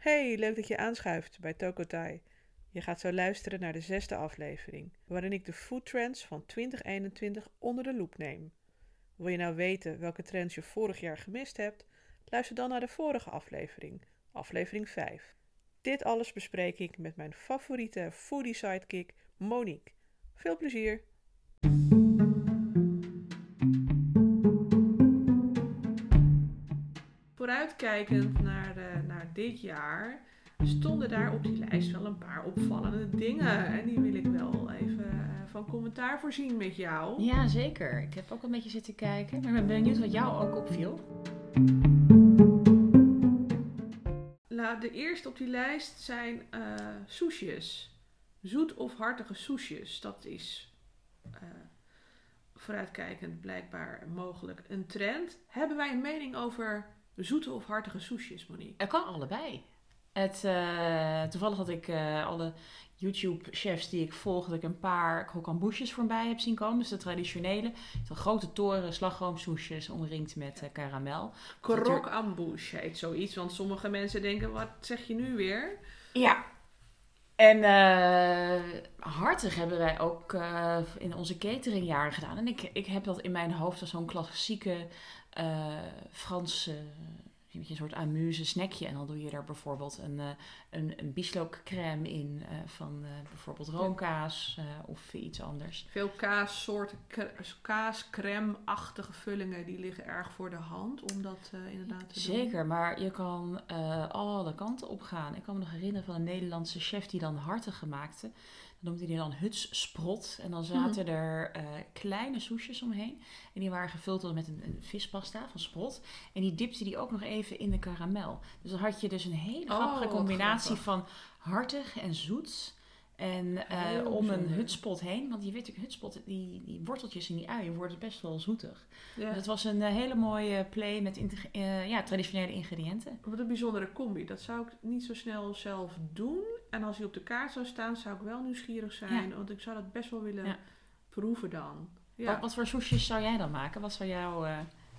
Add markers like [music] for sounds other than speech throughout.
Hey, leuk dat je aanschuift bij Tokotai. Je gaat zo luisteren naar de zesde aflevering, waarin ik de food trends van 2021 onder de loep neem. Wil je nou weten welke trends je vorig jaar gemist hebt? Luister dan naar de vorige aflevering, aflevering 5. Dit alles bespreek ik met mijn favoriete foodie sidekick Monique. Veel plezier! Vooruitkijkend naar, dit jaar stonden daar op die lijst wel een paar opvallende dingen. En die wil ik wel even eh, van commentaar voorzien met jou. Ja, zeker. Ik heb ook een beetje zitten kijken. Maar ik ben benieuwd wat jou ook opviel. Nou, de eerste op die lijst zijn eh soesjes. Zoet of hartige soesjes. Dat is eh, vooruitkijkend blijkbaar mogelijk een trend. Hebben wij een mening over zoete of hartige soesjes, Monique? Het kan allebei. Het, eh, toevallig had ik eh, alle YouTube-chefs die ik volg, dat ik een paar krokambouches voorbij heb zien komen. Dus de traditionele. Zo'n grote toren, slagroomsoesjes, omringd met eh, karamel. Ambush heet zoiets, want sommige mensen denken, wat zeg je nu weer? Ja. En hartig hebben wij ook in onze cateringjaren gedaan. En ik, ik heb dat in mijn hoofd als zo'n klassieke eh, Franse een soort amuse snackje. En dan doe je er bijvoorbeeld een, eh, een, een bieslookcrème in eh, van eh, bijvoorbeeld roomkaas eh, of iets anders. Veel kaassoorten, kaas, crème-achtige vullingen, die liggen erg voor de hand om dat eh, inderdaad te doen. Zeker, maar je kan eh, alle kanten op gaan. Ik kan me nog herinneren van een Nederlandse chef die dan hartig maakte. Noemde hij dan hutsprot. En dan zaten er eh, kleine soesjes omheen. En die waren gevuld met een, een vispasta van sprot. En die dipte die ook nog even in de karamel. Dus dan had je dus een hele Oh, grappige combinatie grappig. van hartig en zoet. En eh, om een hutspot heen, want je weet natuurlijk, hutspot, die, die worteltjes in die uien worden best wel zoetig. Ja. Dus het was een eh, hele mooie play met eh, ja, traditionele ingrediënten. Wat een bijzondere combi. Dat zou ik niet zo snel zelf doen. En als hij op de kaart zou staan, zou ik wel nieuwsgierig zijn. Want ik zou dat best wel willen Ja. proeven dan. Wat, wat voor soesjes zou jij dan maken? Wat zou jouw...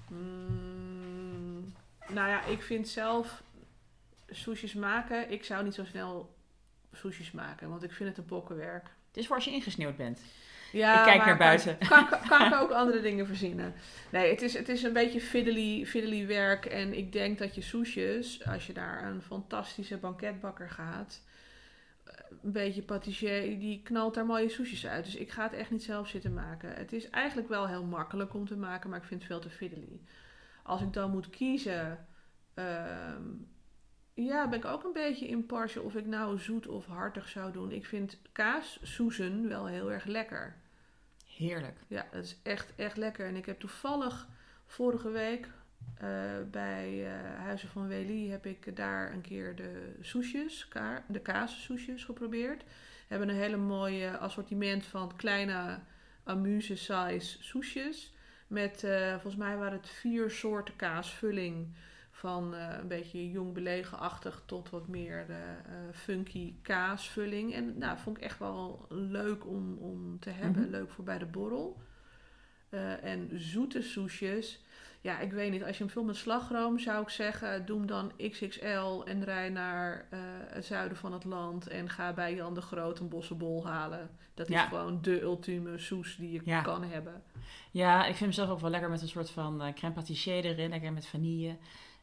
Mm, nou ja, ik vind zelf soesjes maken. Ik zou niet zo snel soesjes maken, want ik vind het een bokkenwerk. Het is voor als je ingesneeuwd bent. Ja, Ik kijk maar naar buiten. Kan, kan, kan ik [laughs] ook andere dingen verzinnen. Nee, het is, het is een beetje fiddly, fiddly werk. En ik denk dat je soesjes, als je naar een fantastische banketbakker gaat, eh, een beetje patissier, die knalt daar mooie soesjes uit. Dus ik ga het echt niet zelf zitten maken. Het is eigenlijk wel heel makkelijk om te maken, maar ik vind het veel te fiddly. Als ik dan moet kiezen, ehm, ja, ben ik ook een beetje impartial of ik nou zoet of hartig zou doen. Ik vind kaassoezen wel heel erg lekker. Heerlijk. Ja, dat is echt, echt lekker. En ik heb toevallig vorige week eh, bij eh, Huizen van Wely heb ik daar een keer de soesjes, ka de kaassoesjes geprobeerd. We hebben een hele mooie assortiment van kleine amuse size soesjes. Met, eh, volgens mij waren het vier soorten kaasvulling. Van eh, een beetje jong belegen-achtig tot wat meer de eh, funky kaasvulling. En nou, vond ik echt wel leuk om, om te hebben. Mhm. Leuk voor bij de borrel. Eh, en zoete soesjes. Ja, ik weet niet. Als je hem vult met slagroom, zou ik zeggen: doe hem dan XXL en rij naar eh, het zuiden van het land. En ga bij Jan de Groot een bossenbol halen. Dat is Ja. gewoon de ultieme soes die je Ja. kan hebben. Ja, ik vind hem zelf ook wel lekker met een soort van eh crème pâtissier erin. Lekker met vanille.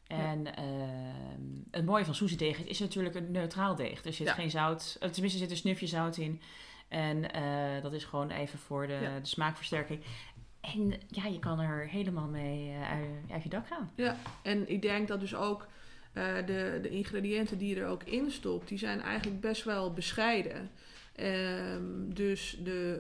En ehm, het mooie van soezedeeg het is natuurlijk een neutraal deeg. Er zit Ja. geen zout, eh, tenminste er zit een snufje zout in. En eh, dat is gewoon even voor de, Ja. de smaakversterking. En ja, je kan er helemaal mee eh, uit, uit je dak gaan. Ja, en ik denk dat dus ook de, de ingrediënten die je er ook in stopt, die zijn eigenlijk best wel bescheiden. Ehm, dus de,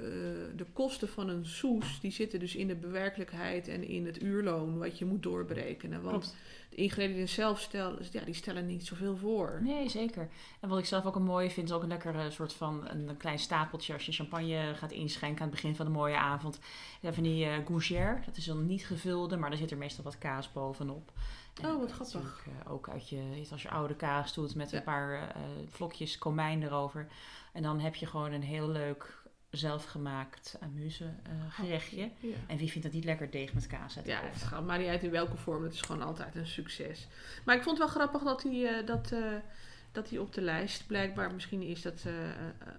eh, de kosten van een soes, die zitten dus in de bewerkelijkheid en in het uurloon wat je moet doorberekenen. Want Klopt. de ingrediënten zelf stellen, ja, die stellen niet zoveel voor. Nee, zeker. En wat ik zelf ook een mooie vind, is ook een lekkere soort van een, klein stapeltje als je champagne gaat inschenken aan het begin van de mooie avond. Ja, van die eh gougère, dat is dan niet gevulde, maar daar zit er meestal wat kaas bovenop. En Oh, wat grappig. eh, ook uit je, als je oude kaas doet met Ja. een paar vlokjes komijn erover. En dan heb je gewoon een heel leuk zelfgemaakt amuse eh, gerechtje. Ja. En wie vindt dat niet lekker deeg met kaas uit Ja, het gaat maar niet uit in welke vorm. Het is gewoon altijd een succes. Maar ik vond het wel grappig dat, die, eh, dat, eh, dat hij op de lijst blijkbaar misschien is dat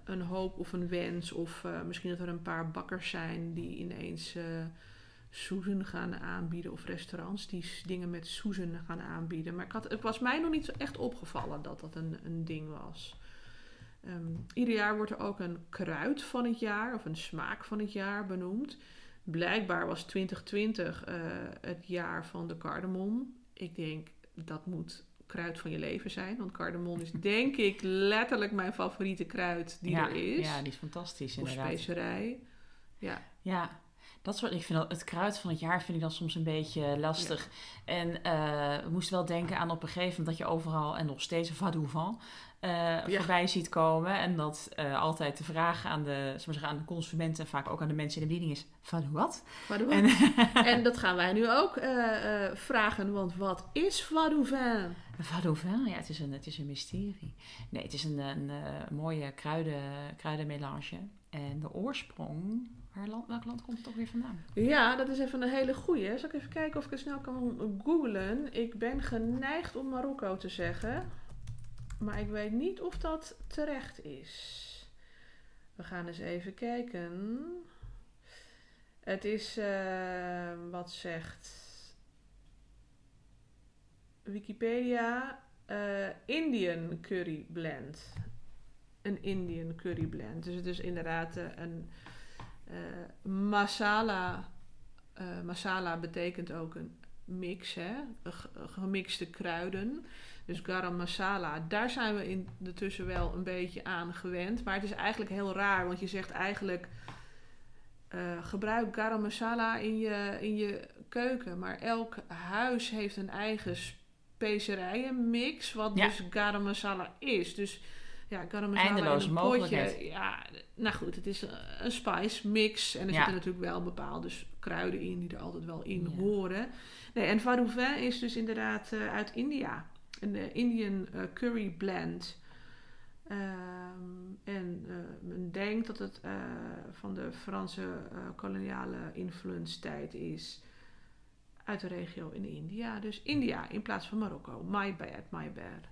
een hoop of een wens. Of misschien dat er een paar bakkers zijn die ineens soezen gaan aanbieden. Of restaurants die dingen met soezen gaan aanbieden. Maar ik had, het was mij nog niet zo echt opgevallen dat dat een, een ding was. Ehm, ieder jaar wordt er ook een kruid van het jaar of een smaak van het jaar benoemd. Blijkbaar was 2020 eh, het jaar van de cardamom. Ik denk dat moet kruid van je leven zijn. Want cardamom is [laughs] denk ik letterlijk mijn favoriete kruid die ja, er is. Ja, die is fantastisch of inderdaad. specerij. Ja, Ja, dat soort, ik vind dat, het kruid van het jaar vind ik dan soms een beetje lastig. En eh we moesten wel denken aan op een gegeven moment dat je overal en nog steeds va du eh, voorbij ziet komen. En dat eh, altijd de vraag aan de, zeggen, aan de consumenten en vaak ook aan de mensen in de bediening is, va du wat? Vadouvin. En, [laughs] En dat gaan wij nu ook eh, vragen, want wat is Vadouvin? va du vent, ja, het is een, het is een mysterie. Nee, het is een, een, mooie kruiden, kruidenmelange. En de oorsprong, waar land, welk land komt het toch weer vandaan? Ja, dat is even een hele goeie. Zal ik even kijken of ik het snel kan googlen? Ik ben geneigd om Marokko te zeggen. Maar ik weet niet of dat terecht is. We gaan eens even kijken. Het is, eh, wat zegt Wikipedia, eh, Indian curry blend. Een Indian curry blend. Dus het is inderdaad eh, een masala. masala betekent ook een mix, hè? Gemixte kruiden. Dus garam masala, daar zijn we in de tussen wel een beetje aan gewend. Maar het is eigenlijk heel raar, want je zegt eigenlijk... eh, gebruik garam masala in je, in je keuken. Maar elk huis heeft een eigen specerijenmix, wat Ja. dus garam masala is. Dus ja, garam masala Eindeloze in een potje. Ja, nou goed, het is een spice mix. En er Ja. zitten natuurlijk wel bepaalde s- kruiden in die er altijd wel in Ja. horen. Nee, en Vadouvin is dus inderdaad eh, uit India. Een eh, Indian eh, curry blend. Ehm, en eh, men denkt dat het van de Franse koloniale influence tijd is uit de regio in India. Dus India in plaats van Marokko. My bad, my bad.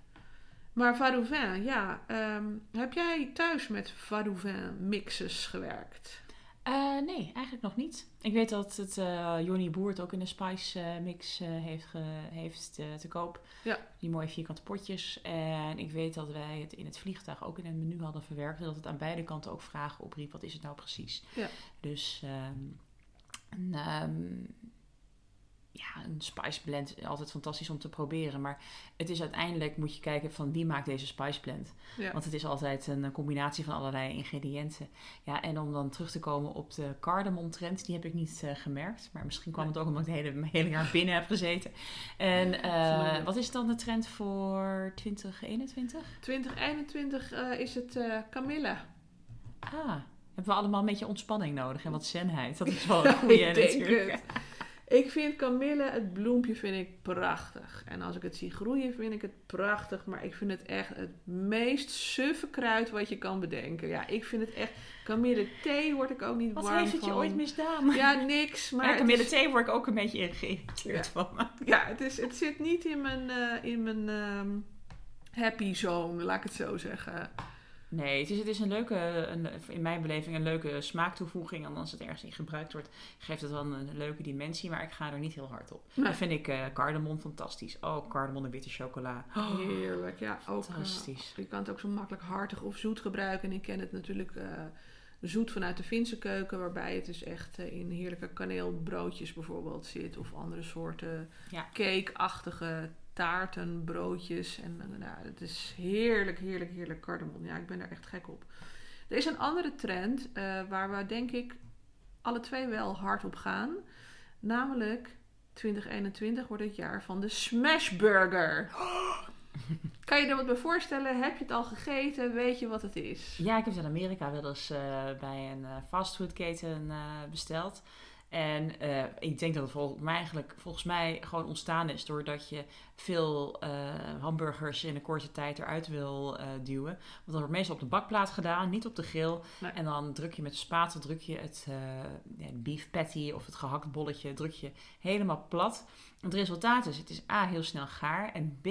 Maar Vadouvin, ja. ehm, heb jij thuis met Vadouvin mixes gewerkt? Eh, nee, eigenlijk nog niet. Ik weet dat het eh Johnny Boer het ook in een spice eh, mix heeft, ge- heeft te koop. Ja. Die mooie vierkante potjes. En ik weet dat wij het in het vliegtuig ook in het menu hadden verwerkt. Dat het aan beide kanten ook vragen opriep. Wat is het nou precies? Ja. Dus ehm, ja, een spice blend is altijd fantastisch om te proberen. Maar het is uiteindelijk, moet je kijken van wie maakt deze spice blend. Ja. Want het is altijd een combinatie van allerlei ingrediënten. Ja, en om dan terug te komen op de cardamom trend, die heb ik niet eh, gemerkt. Maar misschien kwam het ook omdat ik het hele, mijn hele jaar binnen heb gezeten. En eh, wat is dan de trend voor 2021? 2021 eh, is het eh Camilla. Ah, hebben we allemaal een beetje ontspanning nodig en wat [laughs] zenheid. Dat is wel een goede natuurlijk. het. Ik vind kamille, het bloempje vind ik prachtig. En als ik het zie groeien, vind ik het prachtig. Maar ik vind het echt het meest suffe kruid wat je kan bedenken. Ja, ik vind het echt... Kamille thee word ik ook niet Wat warm heeft het van. je ooit misdaan? Ja, niks. Maar het kamille is- thee word ik ook een beetje geïrriteerd Ja. van. Ja, het, is, het zit niet in mijn, eh, in mijn ehm, happy zone, laat ik het zo zeggen. Nee, het is, het is een leuke, een, in mijn beleving een leuke smaaktoevoeging. En als het ergens in gebruikt wordt, geeft het wel een, leuke dimensie. Maar ik ga er niet heel hard op. Nee. Dan vind ik eh cardamom fantastisch. Oh, cardamom en witte chocola. Oh, Heerlijk, ja. Ook, eh, fantastisch. je kan het ook zo makkelijk hartig of zoet gebruiken. En ik ken het natuurlijk eh, zoet vanuit de Finse keuken, waarbij het dus echt in heerlijke kaneelbroodjes bijvoorbeeld zit. Of andere soorten Ja. cake-achtige taarten, broodjes. En eh, nou, het is heerlijk, heerlijk, heerlijk cardamom. Ja, ik ben daar echt gek op. Er is een andere trend eh, waar we denk ik alle twee wel hard op gaan. Namelijk 2021 wordt het jaar van de smashburger. [gasps] Kan je er wat bij voorstellen? Heb je het al gegeten? Weet je wat het is? Ja, ik heb het in Amerika wel eens eh, bij een fastfoodketen besteld. En eh, ik denk dat het vol- maar eigenlijk volgens mij gewoon ontstaan is doordat je veel eh, hamburgers in een korte tijd eruit wil eh, duwen. Want dat wordt meestal op de bakplaat gedaan, niet op de grill. Nee. En dan druk je met de spatel druk je het beef patty of het gehakt bolletje druk je helemaal plat. Het resultaat is, het is A, heel snel gaar. En B,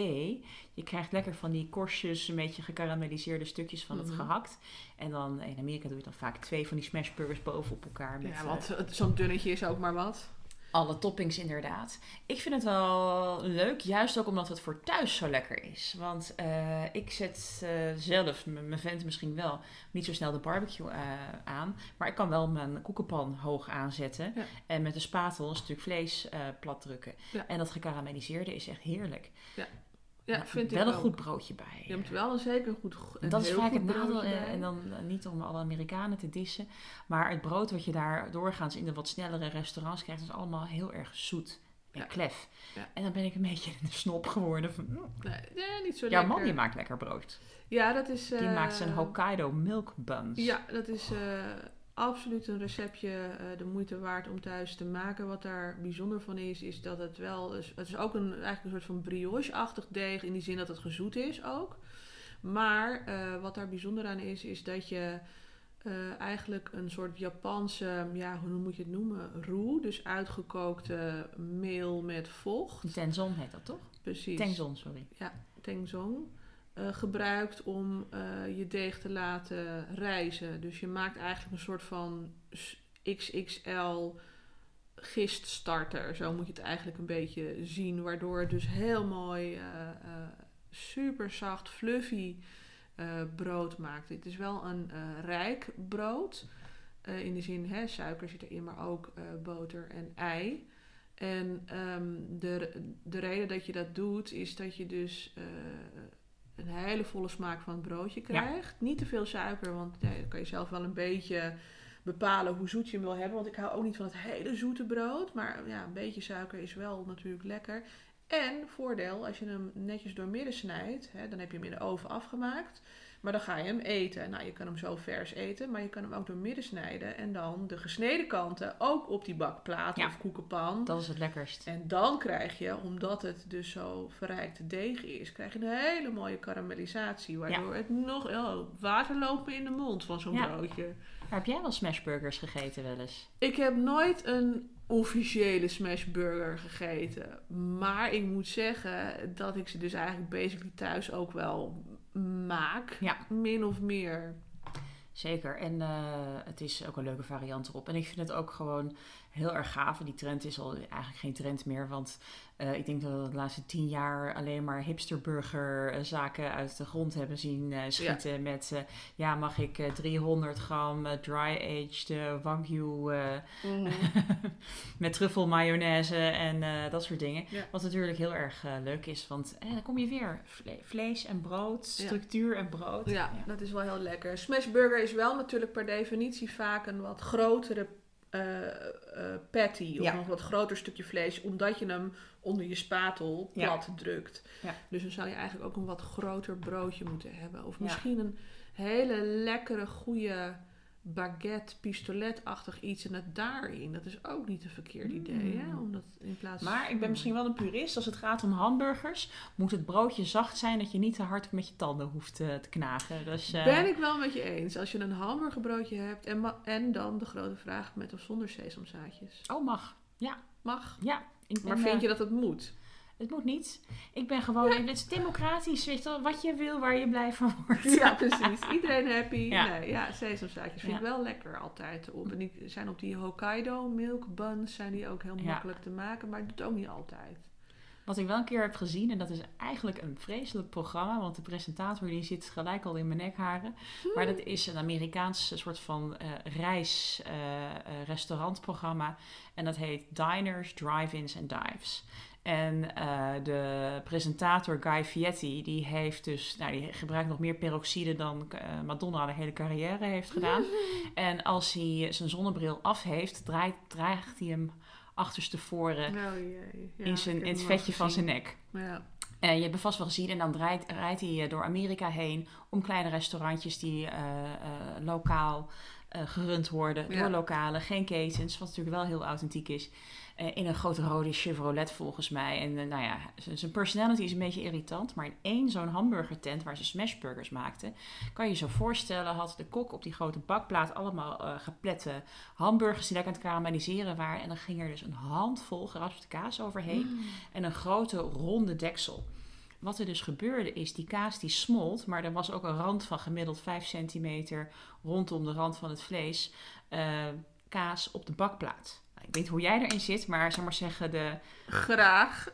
je krijgt lekker van die korstjes, een beetje gekarameliseerde stukjes van het Mhm. gehakt. En dan, in Amerika doe je dan vaak twee van die smashburgers boven op elkaar. Met, Ja, eh, want zo'n dunnetje is ook maar wat. alle toppings inderdaad. Ik vind het wel leuk, juist ook omdat het voor thuis zo lekker is. Want eh, ik zet eh, zelf, mijn vent misschien wel, niet zo snel de barbecue eh, aan. Maar ik kan wel mijn koekenpan hoog aanzetten. Ja. En met een spatel een stuk vlees eh plat drukken. Ja. En dat gekarameliseerde is echt heerlijk. Ja, vind wel ik een goed broodje bij. Je moet wel een zeker goed een dat is vaak het nadeel. eh. En dan eh, niet om alle Amerikanen te dissen. Maar het brood wat je daar doorgaans in de wat snellere restaurants krijgt, is allemaal heel erg zoet en Ja. klef. Ja. En dan ben ik een beetje een snop geworden. Van, mm, Nee, nee, niet zo Jouw lekker. man die maakt lekker brood. Ja, dat is... Die eh, maakt zijn Hokkaido milk buns. Ja, dat is eh, absoluut een receptje eh, de moeite waard om thuis te maken. Wat daar bijzonder van is, is dat het wel... is- Het is ook een, eigenlijk een soort van brioche-achtig deeg in die zin dat het gezoet is ook. Maar eh, wat daar bijzonder aan is, is dat je eh, eigenlijk een soort Japanse, ja, hoe moet je het noemen? Roe, dus uitgekookte meel met vocht. Tenzon heet dat toch? Precies. Tenzon, sorry. Tengzong eh, gebruikt om eh, je deeg te laten rijzen. Dus je maakt eigenlijk een soort van XXL giststarter. Zo moet je het eigenlijk een beetje zien. Waardoor het dus heel mooi eh, super zacht, fluffy brood maakt. Het is wel een rijk brood. In de zin, hè, suiker zit erin, maar ook boter en ei. En ehm, de, de reden dat je dat doet, is dat je dus een hele volle smaak van het broodje krijgt. Niet te veel suiker, want dan kan je zelf wel een beetje bepalen hoe zoet je hem wil hebben. Want ik hou ook niet van het hele zoete brood. Maar ja, een beetje suiker is wel natuurlijk lekker. En voordeel, als je hem netjes doormidden snijdt, hè, dan heb je hem in de oven afgemaakt. Maar dan ga je hem eten. Nou, je kan hem zo vers eten, maar je kan hem ook doormidden snijden. En dan de gesneden kanten ook op die bakplaat Ja. of koekenpan. Dat is het lekkerst. En dan krijg je, omdat het dus zo verrijkte deeg is, krijg je een hele mooie karamellisatie. Waardoor het nog oh, water me in de mond van zo'n Ja. broodje. Maar heb jij wel smashburgers gegeten wel eens? Ik heb nooit een officiële smashburger gegeten. Maar ik moet zeggen dat ik ze dus eigenlijk basically thuis ook wel maak. Ja. Min of meer. Zeker. En eh, het is ook een leuke variant erop. En ik vind het ook gewoon heel erg gaaf. Die trend is al eigenlijk geen trend meer. Want eh, ik denk dat we de laatste tien jaar alleen maar hipsterburgerzaken uit de grond hebben zien eh, schieten. Met, eh, ja, mag ik eh, 300 gram dry-aged wagyu eh, [laughs] met truffel mayonaise en dat soort dingen. Ja. Wat natuurlijk heel erg leuk is. Want eh, dan kom je weer. Vle- vlees en brood, Ja. structuur en brood. Ja, dat is wel heel lekker. Smashburger is wel natuurlijk per definitie vaak een wat grotere eh, eh, patty. Of Ja. een wat groter stukje vlees, omdat je hem onder je spatel Ja. plat drukt. Ja. Dus dan zou je eigenlijk ook een wat groter broodje moeten hebben. Of misschien een hele lekkere, goede baguette, pistoletachtig iets en het daarin. Dat is ook niet een verkeerd idee, hè? Omdat in plaats Maar ik ben misschien wel een purist. Als het gaat om hamburgers, moet het broodje zacht zijn dat je niet te hard met je tanden hoeft eh, te knagen. Dus, eh, Ben ik wel met je eens. Als je een hamburgerbroodje hebt en, en dan de grote vraag met of zonder sesamzaadjes. Oh, mag. Mag. Ja. Maar vind eh, je dat het moet? Het moet niet. Ik ben gewoon... Het is democratisch. Weet je wat je wil, waar je blij van wordt. Ja, precies. Iedereen happy. Ja. Nee, ja, sesamzaadjes vind Ja. ik wel lekker altijd op. En die zijn op die Hokkaido milk buns zijn die ook heel Ja. makkelijk te maken, maar het doet ook niet altijd. Wat ik wel een keer heb gezien, en dat is eigenlijk een vreselijk programma, want de presentator die zit gelijk al in mijn nekharen. Maar dat is een Amerikaans soort van eh reis eh, eh, restaurantprogramma. En dat heet Diners, Drive-ins en Dives. En eh, de presentator Guy Fieri, die heeft dus, nou, die gebruikt nog meer peroxide dan eh, Madonna de hele carrière heeft gedaan. [laughs] En als hij zijn zonnebril af heeft, draait, draagt hij hem achterstevoren Oh jee. Ja, in, zijn, in het hem vetje van zijn nek. Ja. Eh, je hebt het vast wel gezien en dan draait, rijdt hij door Amerika heen om kleine restaurantjes die lokaal eh, gerund worden Ja. door lokalen, geen ketens, wat natuurlijk wel heel authentiek is. Eh, in een grote rode Chevrolet volgens mij. En eh, nou ja, zijn personality is een beetje irritant. Maar in één zo'n hamburgertent waar ze smashburgers maakten, kan je je zo voorstellen, had de kok op die grote bakplaat allemaal geplette hamburgers die lekker aan het karamelliseren waren. En dan ging er dus een handvol geraspte kaas overheen Mm. en een grote ronde deksel. Wat er dus gebeurde is, die kaas die smolt, maar er was ook een rand van gemiddeld 5 centimeter rondom de rand van het vlees, eh, kaas op de bakplaat. Nou, Ik weet niet hoe jij erin zit, maar zeg maar zeggen, de, Graag.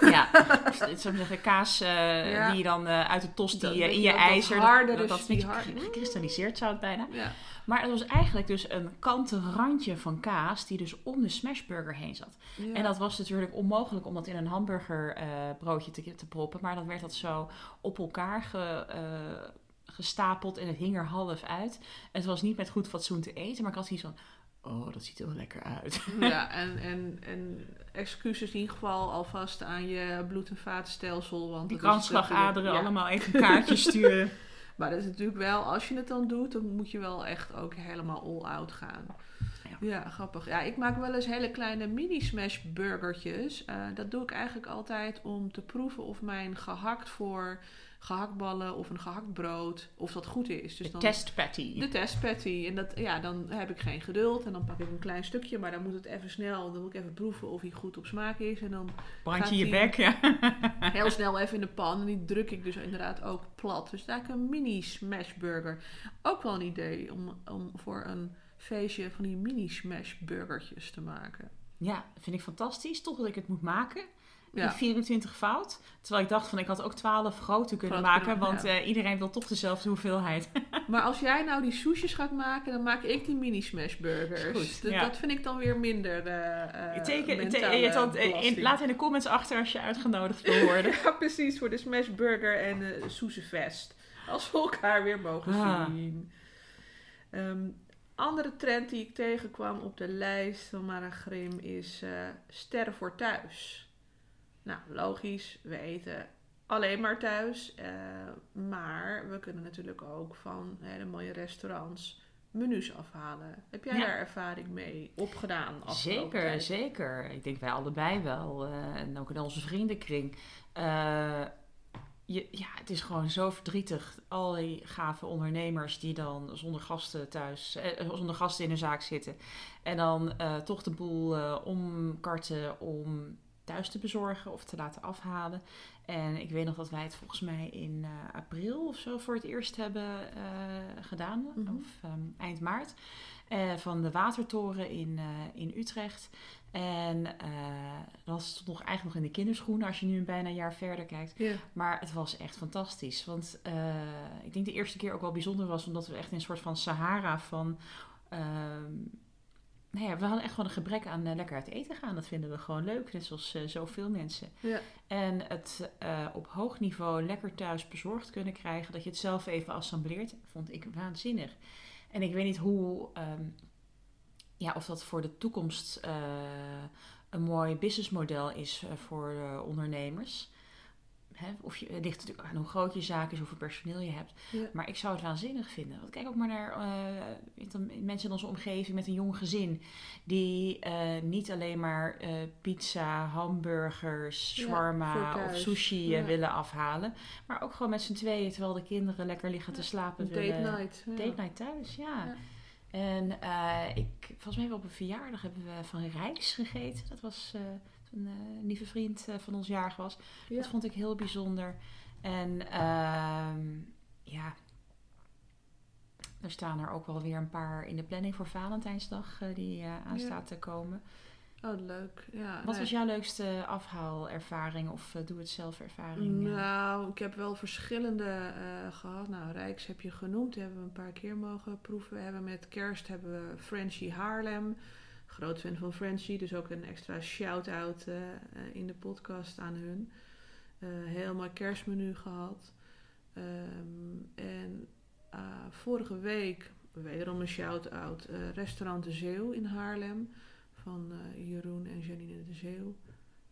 ja, [laughs] zou ik zeggen, kaas eh, Ja. die je dan eh, uit de tost die dat in je je dat- ijzer, harder dat, is, dat, dat die een beetje hard- gekristalliseerd zou het bijna. Ja. Maar het was eigenlijk dus een kanten randje van kaas die dus om de smashburger heen zat. Ja. En dat was natuurlijk onmogelijk om dat in een hamburgerbroodje te, te proppen. Maar dan werd dat zo op elkaar ge, eh, gestapeld en het hing er half uit. Het was niet met goed fatsoen te eten, maar ik had zoiets van... Oh, dat ziet er wel lekker uit. Ja, [laughs] en, en, en excuses in ieder geval alvast aan je bloed- en vaatstelsel. Want Die dat is kransslagaderen ja. allemaal even [laughs] een kaartje sturen. Maar dat is natuurlijk wel, als je het dan doet, dan moet je wel echt ook helemaal all-out gaan. Ja. Ja. grappig. Ja, ik maak wel eens hele kleine mini-smash burgertjes. Eh, dat doe ik eigenlijk altijd om te proeven of mijn gehakt voor gehaktballen of een gehakt brood, of dat goed is. Dus De dan, test patty. de testpatty. En dat, ja, dan heb ik geen geduld. En dan pak ik een klein stukje, maar dan moet het even snel. Dan moet ik even proeven of hij goed op smaak is. En dan Brand je bek, ja. [laughs] heel snel even in de pan. En die druk ik dus inderdaad ook plat. Dus daar een mini smash burger. Ook wel een idee om, om voor een feestje van die mini smash burgertjes te maken. Ja, vind ik fantastisch. Toch dat ik het moet maken. Ja. In 24 fout. Terwijl ik dacht van ik had ook 12 grote kunnen maken. kunnen, want ja. eh, iedereen wil toch dezelfde hoeveelheid. [laughs] Maar als jij nou die soesjes gaat maken, dan maak ik die mini smash burgers. Goed, Dat- ja. Dat vind ik dan weer minder uh, Ik teken, te- je had, eh, in- laat in de comments achter als je uitgenodigd wil worden. [laughs] Ja, precies, voor de Smash Burger en de Soezenfest. Als we elkaar weer mogen Ah. zien. Ehm, andere trend die ik tegenkwam op de lijst van Mara Grim is eh, sterren voor thuis. Nou, logisch, we eten alleen maar thuis. eh, maar we kunnen natuurlijk ook van hele mooie restaurants menus afhalen. Heb jij Ja. daar ervaring mee opgedaan? Zeker, tijd? zeker. Ik denk wij allebei wel. eh, en ook in onze vriendenkring. Eh, je, ja, het is gewoon zo verdrietig. Al die gave ondernemers die dan zonder gasten thuis, eh, zonder gasten in hun zaak zitten. En dan toch de boel omkarten om thuis te bezorgen of te laten afhalen. En ik weet nog dat wij het volgens mij in eh, april of zo voor het eerst hebben eh, gedaan. Mhm. Of ehm, eind maart. Eh, van de Watertoren in, in Utrecht. En dat stond nog eigenlijk nog in de kinderschoenen als je nu een bijna een jaar verder kijkt. Maar het was echt fantastisch. Want ik denk de eerste keer ook wel bijzonder was, omdat we echt in een soort van Sahara van. ehm, nou ja, we hadden echt gewoon een gebrek aan eh, lekker uit eten gaan. Dat vinden we gewoon leuk, net zoals eh, zoveel mensen. Ja. En het eh, op hoog niveau lekker thuis bezorgd kunnen krijgen, dat je het zelf even assembleert, vond ik waanzinnig. En ik weet niet hoe, ehm, ja, of dat voor de toekomst een mooi businessmodel is voor ondernemers. Hè, of je, het ligt natuurlijk aan hoe groot je zaak is, hoeveel personeel je hebt. Ja. Maar ik zou het waanzinnig vinden. Want kijk ook maar naar eh, mensen in onze omgeving met een jong gezin. Die eh, niet alleen maar eh, pizza, hamburgers, shawarma of sushi Ja. willen afhalen. Maar ook gewoon met z'n tweeën, terwijl de kinderen lekker liggen te slapen. Date willen- night. Date night thuis, ja. En ik, volgens mij hebben we op een verjaardag hebben we van Rijks gegeten. Dat was toen eh, een lieve vriend eh, van ons jarig was. Ja. Dat vond ik heel bijzonder. En ehm, ja, er staan er ook wel weer een paar in de planning voor Valentijnsdag eh, die eh aan Ja. te komen. Oh, leuk. Ja, Wat nee. was jouw leukste afhaalervaring of eh, doe-het-zelf ervaring? eh? Nou, ik heb wel verschillende eh, gehad. Nou, Rijks heb je genoemd, die hebben we een paar keer mogen proeven. We hebben met kerst hebben we Frenchy Haarlem. Groot van Frenchy, dus ook een extra shout-out eh, eh, in de podcast aan hun. Eh, heel mooi kerstmenu gehad. Ehm, en eh, vorige week, wederom een shout-out, restaurant De Zeeuw in Haarlem. Van Jeroen en Janine De Zeeuw.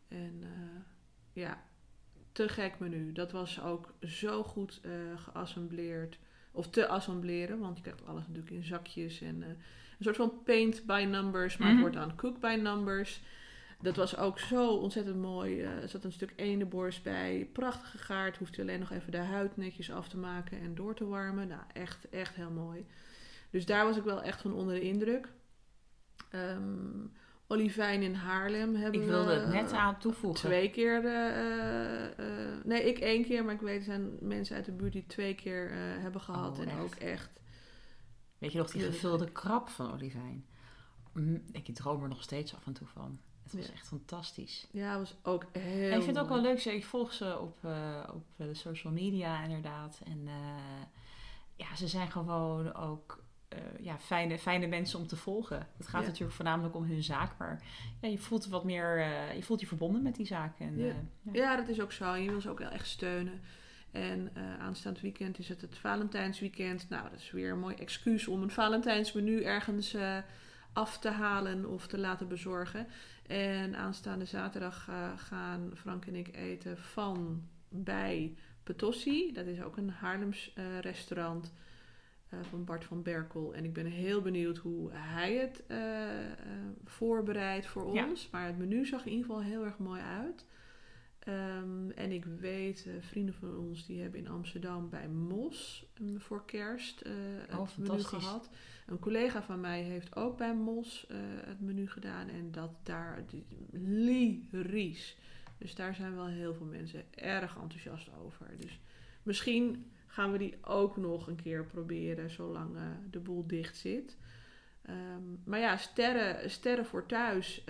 En ja, te gek menu. Dat was ook zo goed geassembleerd. of te assembleren. Want je krijgt alles natuurlijk in zakjes en een soort van paint by numbers, maar Mhm. het wordt dan cook by numbers. Dat was ook zo ontzettend mooi. Eh, er zat een stuk eendenborst bij. Prachtig gegaard. Hoeft alleen nog even de huid netjes af te maken en door te warmen. Nou, echt, echt heel mooi. Dus daar was ik wel echt van onder de indruk. Ehm Olivijn in Haarlem hebben Ik wilde het net aan toevoegen. twee keer... De, eh, eh, nee, ik één keer. Maar ik weet er zijn mensen uit de buurt die twee keer hebben gehad. Oh, en echt? ook echt... Weet je nog die gevulde krab van Olivijn? Mm, ik droom er nog steeds af en toe van. Het was Ja. echt fantastisch. Ja, was ook heel En ik vind het ook wel leuk. Ik volg ze op, eh, op eh, de social media inderdaad. En eh, ja, ze zijn gewoon ook ja, fijne, fijne mensen om te volgen. Het gaat Ja. natuurlijk voornamelijk om hun zaak. Maar ja, je voelt wat meer, je voelt je verbonden met die zaak. En, Ja. ja. Ja, dat is ook zo. Je wil ze ook wel echt steunen. En eh, aanstaand weekend is het het Valentijnsweekend. Nou, dat is weer een mooi excuus om een Valentijnsmenu ergens eh, af te halen of te laten bezorgen. En aanstaande zaterdag eh, gaan Frank en ik eten van bij Petossi. Dat is ook een Haarlems restaurant van Bart van Berkel. En ik ben heel benieuwd hoe hij het voorbereidt voor Ja. ons. Maar het menu zag in ieder geval heel erg mooi uit. Ehm, en ik weet, eh, vrienden van ons die hebben in Amsterdam bij Mos mm, voor kerst eh, Oh, het menu fantastisch. gehad. Een collega van mij heeft ook bij Mos eh, het menu gedaan. En dat daar lyrisch. Dus daar zijn wel heel veel mensen erg enthousiast over. Dus misschien gaan we die ook nog een keer proberen, zolang de boel dicht zit. Ehm, maar ja, sterren, sterren voor thuis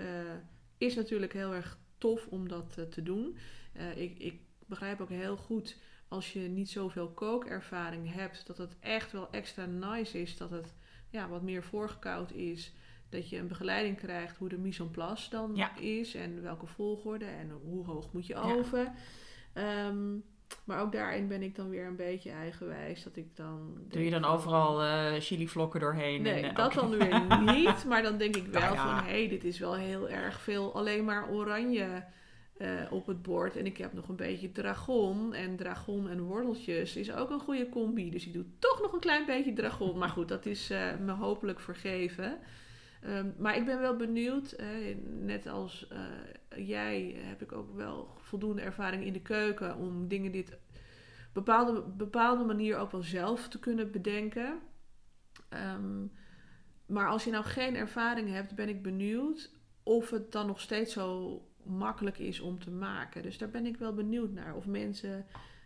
is natuurlijk heel erg tof om dat eh, te doen. Eh, ik, ik begrijp ook heel goed als je niet zoveel kookervaring hebt, dat het echt wel extra nice is dat het ja, wat meer voorgekoud is. Dat je een begeleiding krijgt hoe de mise en place dan Ja. is en welke volgorde en hoe hoog moet je Ja. oven. Maar ook daarin ben ik dan weer een beetje eigenwijs. Dat ik dan. Doe je dan van- overal eh chilivlokken doorheen? Nee, en, eh, dat dan weer [laughs] niet. Maar dan denk ik wel Nou ja. van, hé, dit is wel heel erg veel alleen maar oranje eh, op het bord. En ik heb nog een beetje dragon. En dragon en worteltjes is ook een goede combi. Dus ik doe toch nog een klein beetje dragon. Maar goed, dat is me hopelijk vergeven. Ehm, maar ik ben wel benieuwd, eh, net als eh, jij heb ik ook wel voldoende ervaring in de keuken om dingen dit bepaalde, bepaalde manier ook wel zelf te kunnen bedenken. Ehm, maar als je nou geen ervaring hebt, ben ik benieuwd of het dan nog steeds zo makkelijk is om te maken. Dus daar ben ik wel benieuwd naar. Of mensen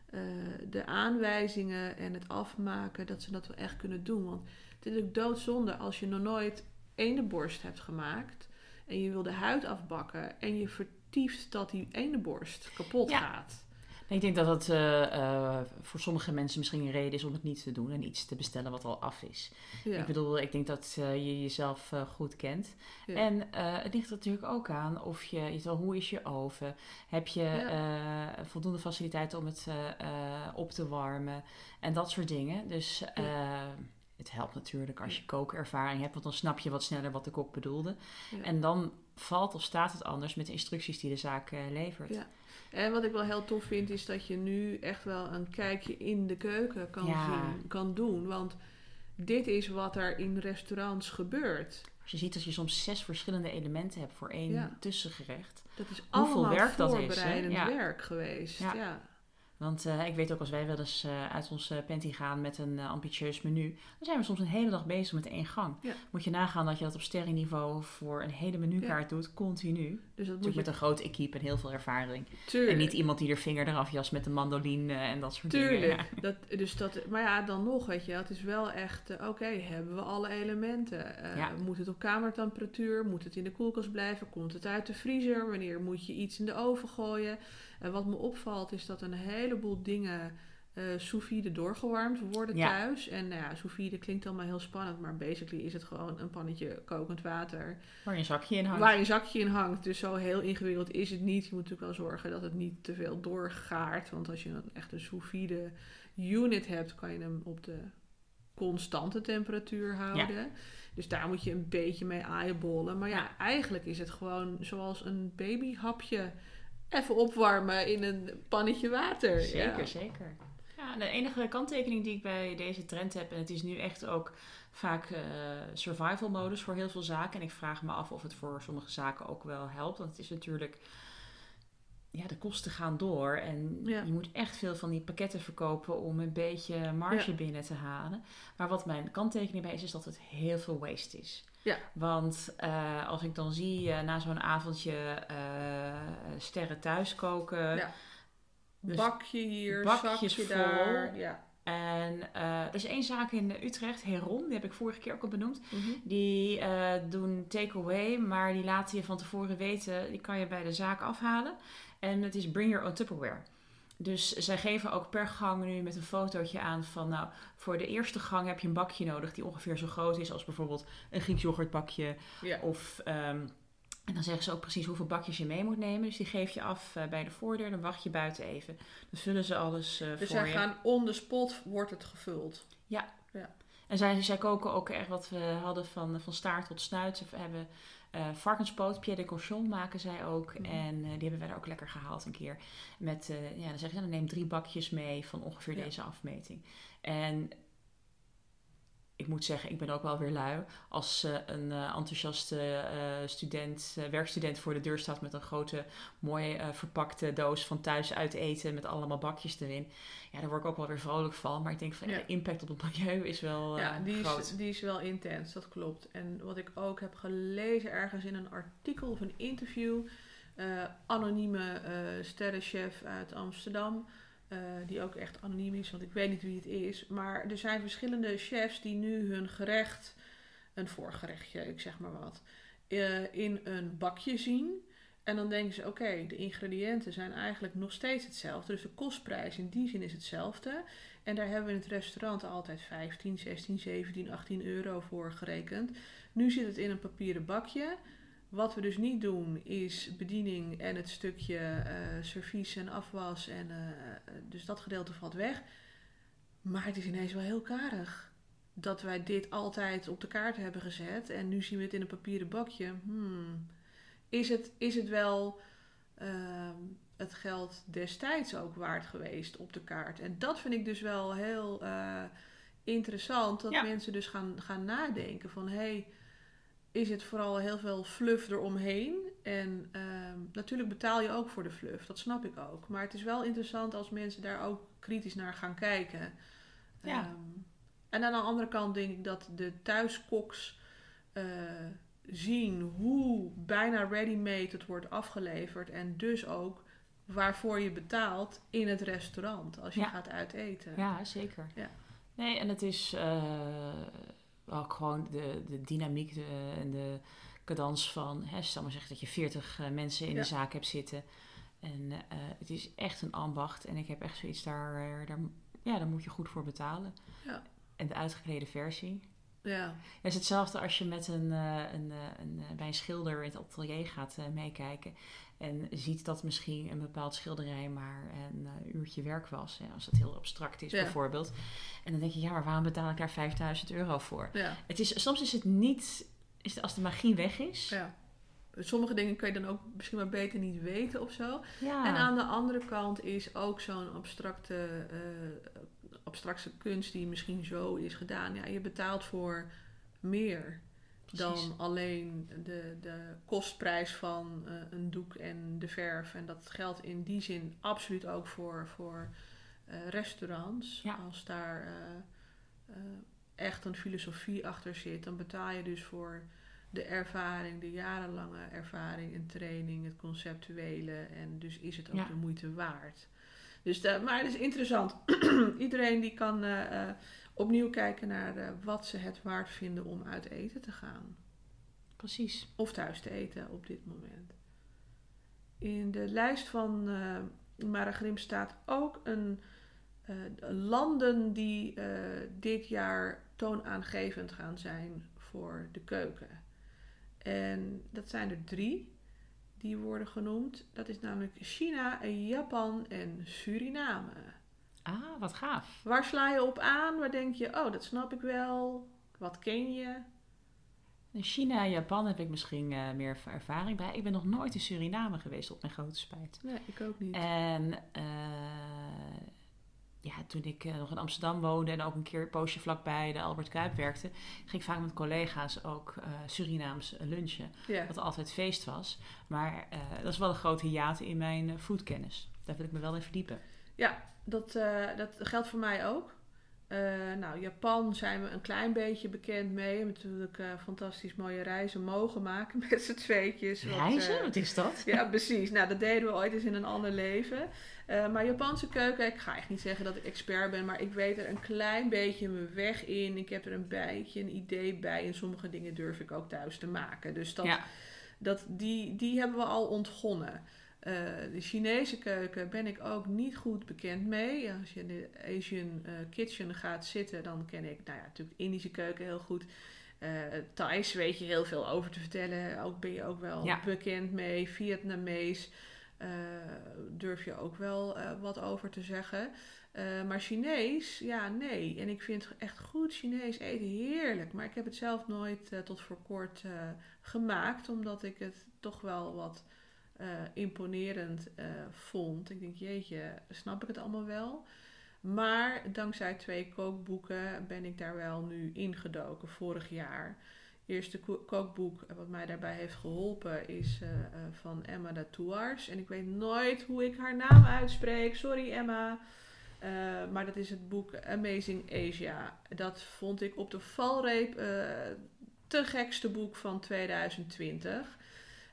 eh, de aanwijzingen en het afmaken, dat ze dat wel echt kunnen doen. Want het is natuurlijk doodzonde als je nog nooit eendenborst hebt gemaakt en je wil de huid afbakken en je vertieft dat die eendenborst kapot Ja. gaat. Ik denk dat dat eh, eh, voor sommige mensen misschien een reden is om het niet te doen en iets te bestellen wat al af is. Ja. Ik bedoel, ik denk dat eh, je jezelf goed kent. Ja. En het ligt er natuurlijk ook aan of je, hoe is je oven? Heb je voldoende faciliteiten om het op te warmen? En dat soort dingen. Dus het helpt natuurlijk als je kookervaring hebt, want dan snap je wat sneller wat de kok bedoelde. Ja. En dan valt of staat het anders met de instructies die de zaak eh, levert. Ja. En wat ik wel heel tof vind, is dat je nu echt wel een kijkje in de keuken kan Ja. zien, kan doen. Want dit is wat er in restaurants gebeurt. Als je ziet dat je soms zes verschillende elementen hebt voor één Ja. tussengerecht. Dat is Hoeveel allemaal werk dat is, voorbereidend werk geweest. Ja. Ja. Want eh, ik weet ook als wij wel eens eh, uit ons panty gaan met een eh, ambitieus menu, dan zijn we soms een hele dag bezig met één gang. Ja. Moet je nagaan dat je dat op sterrenniveau voor een hele menukaart doet, continu. Dus dat moet Natuurlijk je met een groot equipe en heel veel ervaring. tuurlijk. En niet iemand die er vinger eraf jast met een mandoline en dat soort dingen. Tuurlijk. Dat, dus dat, maar ja, dan nog, weet je, het is wel echt, oké, hebben we alle elementen? Ja. Moet het op kamertemperatuur? Moet het in de koelkast blijven? Komt het uit de vriezer? Wanneer moet je iets in de oven gooien? En wat me opvalt is dat een heleboel dingen eh vide doorgewarmd worden Ja. thuis. En nou ja, sous vide klinkt allemaal heel spannend, maar basically is het gewoon een pannetje kokend water. Waar je een zakje in hangt. Waar je zakje in hangt. Dus zo heel ingewikkeld is het niet. Je moet natuurlijk wel zorgen dat het niet te veel doorgaart. Want als je een echte sous vide unit hebt, kan je hem op de constante temperatuur houden. Dus daar moet je een beetje mee eyeballen. Maar Ja. eigenlijk is het gewoon zoals een babyhapje even opwarmen in een pannetje water. Zeker, Ja. zeker. Ja. Ja, de enige kanttekening die ik bij deze trend heb, en het is nu echt ook vaak uh, survival modus voor heel veel zaken. En ik vraag me af of het voor sommige zaken ook wel helpt. Want het is natuurlijk, ja, de kosten gaan door. En je moet echt veel van die pakketten verkopen om een beetje marge binnen te halen. Maar wat mijn kanttekening bij is, is dat het heel veel waste is. Ja. Want uh, als ik dan zie uh, na zo'n avondje sterren thuis koken. Ja dus bakje hier, bakjes zakje vol. daar. Ja. En uh, er is één zaak in Utrecht, Heron, die heb ik vorige keer ook al benoemd. Mm -hmm. Die uh, doen takeaway, maar die laten je van tevoren weten, die kan je bij de zaak afhalen. En het is bring your own Tupperware. Dus zij geven ook per gang nu met een fotootje aan van, nou, voor de eerste gang heb je een bakje nodig die ongeveer zo groot is als bijvoorbeeld een Grieks yoghurtbakje. Ja. Of um, en dan zeggen ze ook precies hoeveel bakjes je mee moet nemen. Dus die geef je af uh, bij de voordeur. Dan wacht je buiten even. Dan vullen ze alles uh, dus voor zij je. gaan on the spot, wordt het gevuld. Ja. ja. En zij, zij koken ook echt wat we hadden van, van staart tot snuit. Ze hebben uh, varkenspoot, pied de cochon maken zij ook. Mhm. En die hebben wij er ook lekker gehaald een keer. Met, ja, dan zeggen ze, dan neem drie bakjes mee van ongeveer Ja. deze afmeting. En ik moet zeggen, ik ben ook wel weer lui. Als uh, een uh, enthousiaste uh, student, werkstudent voor de deur staat met een grote, mooi verpakte doos van thuis uit eten met allemaal bakjes erin. Ja, daar word ik ook wel weer vrolijk van. Maar ik denk van Ja. de impact op het milieu is wel ja, die groot. is, die is wel intens, dat klopt. En wat ik ook heb gelezen ergens in een artikel of een interview, eh, anonieme eh, sterrenchef uit Amsterdam, eh, die ook echt anoniem is, want ik weet niet wie het is. Maar er zijn verschillende chefs die nu hun gerecht, een voorgerechtje, ik zeg maar wat, eh, in een bakje zien. En dan denken ze, oké, de ingrediënten zijn eigenlijk nog steeds hetzelfde. Dus de kostprijs in die zin is hetzelfde. En daar hebben we in het restaurant altijd 15, 16, 17, 18 euro voor gerekend. Nu zit het in een papieren bakje. Wat we dus niet doen is bediening en het stukje eh servies en afwas. En, eh, dus dat gedeelte valt weg. Maar het is ineens wel heel karig. Dat wij dit altijd op de kaart hebben gezet. En nu zien we het in een papieren bakje. Hmm. Is, het, is het wel ehm, het geld destijds ook waard geweest op de kaart? En dat vind ik dus wel heel eh, interessant. Dat Ja. mensen dus gaan, gaan nadenken van... Hey, is het vooral heel veel fluff eromheen. En ehm, natuurlijk betaal je ook voor de fluff, dat snap ik ook. Maar het is wel interessant als mensen daar ook kritisch naar gaan kijken. Ja. Ehm, en aan de andere kant denk ik dat de thuiskoks eh, zien hoe bijna ready-made het wordt afgeleverd. En dus ook waarvoor je betaalt in het restaurant als je Ja. gaat uiteten. Ja, zeker. Ja. Nee, en het is eh, ook gewoon de, de dynamiek de, en de cadans van, hè, stel maar zeggen dat je 40 eh, mensen in Ja. de zaak hebt zitten. En eh, het is echt een ambacht. En ik heb echt zoiets daar, eh, daar, ja, daar moet je goed voor betalen. Ja. En de uitgeklede versie. Ja, het is hetzelfde als je met een, eh, een, eh, een, eh, bij een schilder in het atelier gaat eh, meekijken. En ziet dat misschien een bepaald schilderij maar een eh, uurtje werk was. Hè, als het heel abstract is Ja. bijvoorbeeld. En dan denk je, ja, maar waarom betaal ik daar 5000 euro voor? ja. Het is, soms is het niet, is het, als de magie weg is. Ja. Sommige dingen kun je dan ook misschien maar beter niet weten of zo. Ja. En aan de andere kant is ook zo'n abstracte, eh, abstracte kunst die misschien zo is gedaan. Ja, je betaalt voor meer Precies. dan alleen de, de kostprijs van eh, een doek en de verf. En dat geldt in die zin absoluut ook voor, voor eh, restaurants. Ja. Als daar eh, echt een filosofie achter zit, dan betaal je dus voor de ervaring, de jarenlange ervaring en training, het conceptuele. En dus is het ook Ja. de moeite waard. Dus de, maar het is interessant. [clears throat] Iedereen die kan opnieuw kijken naar eh, wat ze het waard vinden om uit eten te gaan. Precies. Of thuis te eten op dit moment. In de lijst van eh Mara Grim staat ook een eh, landen die dit jaar toonaangevend gaan zijn voor de keuken. En dat zijn er drie die worden genoemd. Dat is namelijk China, Japan en Suriname. Ah, wat gaaf. Waar sla je op aan? Waar denk je, oh, dat snap ik wel. Wat ken je? In China en Japan heb ik misschien eh, meer ervaring bij. Ik ben nog nooit in Suriname geweest, op mijn grote spijt. Nee, ik ook niet. En eh, ja, toen ik nog in Amsterdam woonde en ook een keer een poosje vlakbij de Albert Kuip werkte, ging ik vaak met collega's ook Surinaams lunchen. Wat altijd feest was. Maar dat is wel een grote hiaat in mijn foodkennis. Daar wil ik me wel in verdiepen. Ja, dat, dat geldt voor mij ook. Uh, nou, Japan zijn we een klein beetje bekend mee. We hebben natuurlijk uh, fantastisch mooie reizen mogen maken [laughs] met z'n tweetjes. Reizen? Wat, is dat? [laughs] Ja, precies. Nou, dat deden we ooit eens in een ander leven. maar Japanse keuken, ik ga echt niet zeggen dat ik expert ben, maar ik weet er een klein beetje mijn weg in. Ik heb er een beetje een idee bij en sommige dingen durf ik ook thuis te maken. Dus dat, dat, die, die hebben we al ontgonnen. Uh, de Chinese keuken ben ik ook niet goed bekend mee. Als je in de Asian uh, Kitchen gaat zitten, dan ken ik nou ja, natuurlijk Indische keuken heel goed. Uh, Thais weet je heel veel over te vertellen. Ook ben je ook wel bekend mee. Vietnamees durf je ook wel wat over te zeggen. maar Chinees, ja, nee. En ik vind echt goed Chinees eten heerlijk. Maar ik heb het zelf nooit tot voor kort gemaakt, omdat ik het toch wel wat uh, imponerend uh, vond. Ik denk, jeetje, snap ik het allemaal wel? Maar dankzij twee kookboeken ben ik daar wel nu ingedoken vorig jaar. Eerste kookboek wat mij daarbij heeft geholpen is uh, van Emma de Touars. En ik weet nooit hoe ik haar naam uitspreek. Sorry Emma. maar dat is het boek Amazing Asia. Dat vond ik op de valreep te gekste boek van 2020.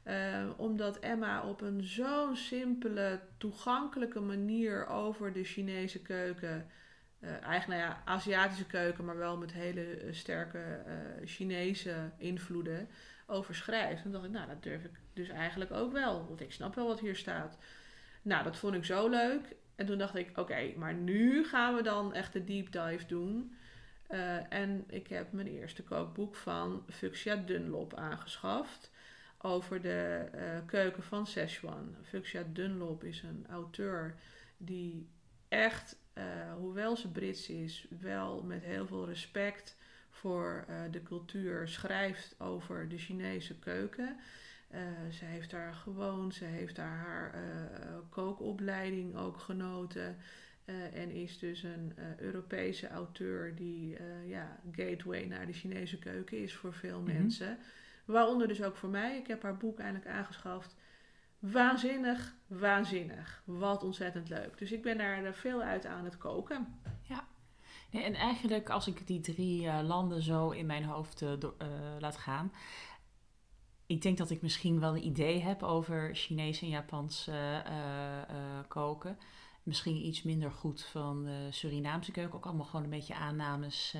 Uh, omdat Emma op een zo'n simpele, toegankelijke manier over de Chinese keuken, uh, eigenlijk nou ja, Aziatische keuken, maar wel met hele eh, sterke Chinese invloeden, over schrijft. En dacht ik, nou, dat durf ik dus eigenlijk ook wel, want ik snap wel wat hier staat. Nou, dat vond ik zo leuk. En toen dacht ik, oké, maar nu gaan we dan echt de deep dive doen. en ik heb mijn eerste kookboek van Fuchsia Dunlop aangeschaft over de uh, keuken van Szechuan. Fuchsia Dunlop is een auteur die echt, uh, hoewel ze Brits is, wel met heel veel respect voor uh, de cultuur schrijft over de Chinese keuken. ze heeft daar gewoond, ze heeft daar haar kookopleiding ook genoten. en is dus een Europese auteur die ja, gateway naar de Chinese keuken is voor veel mhm. mensen. Waaronder dus ook voor mij. Ik heb haar boek eindelijk aangeschaft. Waanzinnig, waanzinnig. Wat ontzettend leuk. Dus ik ben daar veel uit aan het koken. Ja. En eigenlijk als ik die drie uh, landen zo in mijn hoofd uh, laat gaan. Ik denk dat ik misschien wel een idee heb over Chinees en Japans koken. Misschien iets minder goed van de Surinaamse keuken. Ook allemaal gewoon een beetje aannames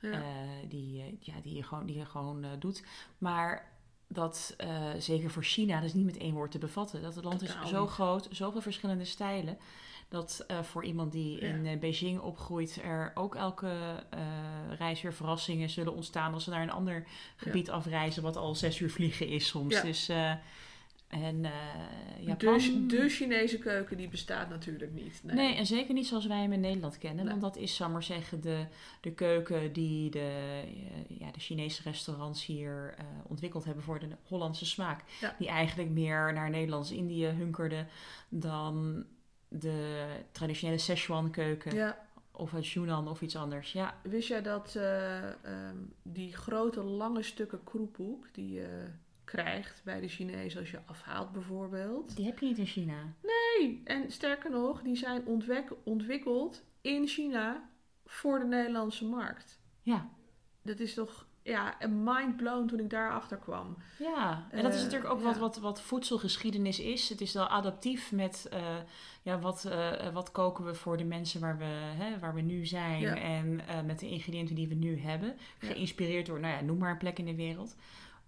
ja. die, ja, die je gewoon, die je gewoon doet. Maar dat zeker voor China, dat is niet met één woord te bevatten. Dat het land is zo groot, zoveel verschillende stijlen. Dat voor iemand die in Beijing opgroeit, er ook elke reis weer verrassingen zullen ontstaan als ze naar een ander gebied afreizen, wat al zes uur vliegen is soms. Dus en uh, Japan... de, de, Chinese keuken die bestaat natuurlijk niet. Nee. nee. en zeker niet zoals wij hem in Nederland kennen. Want dat is, zal maar zeggen, de, de keuken die de, uh, ja, de Chinese restaurants hier uh, ontwikkeld hebben voor de Hollandse smaak. Die eigenlijk meer naar Nederlands-Indië hunkerden dan de traditionele Szechuan keuken. Ja. Of het Yunnan of iets anders. Ja. Wist jij dat um, die grote lange stukken kroephoek die krijgt bij de Chinezen als je afhaalt bijvoorbeeld. Die heb je niet in China. Nee, en sterker nog, die zijn ontwikkeld in China voor de Nederlandse markt. Ja. Dat is toch ja, een mind blown toen ik daarachter kwam. Ja, en dat is eh, natuurlijk ook wat, wat, wat voedselgeschiedenis is. Het is wel adaptief met uh, ja, wat, uh, wat koken we voor de mensen waar we, hè, waar we nu zijn en met de ingrediënten die we nu hebben. Geïnspireerd door, nou ja, noem maar een plek in de wereld.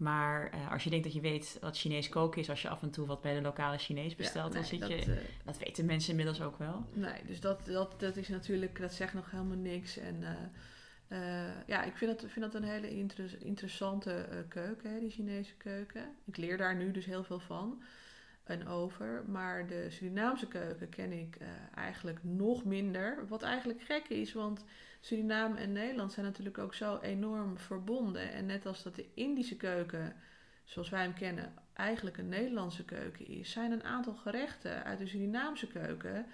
Maar uh, als je denkt dat je weet wat Chinees koken is, als je af en toe wat bij de lokale Chinees bestelt, dan zit dat, je. Uh, dat weten mensen inmiddels ook wel. Nee, dus dat, dat, dat is natuurlijk, dat zegt nog helemaal niks. En uh, ja, ik vind dat, vind dat een hele inter interessante keuken, hè, die Chinese keuken. Ik leer daar nu dus heel veel van en over. Maar de Surinaamse keuken ken ik eigenlijk nog minder. Wat eigenlijk gek is, want Suriname en Nederland zijn natuurlijk ook zo enorm verbonden. En net als dat de Indische keuken, zoals wij hem kennen, eigenlijk een Nederlandse keuken is, zijn een aantal gerechten uit de Surinaamse keuken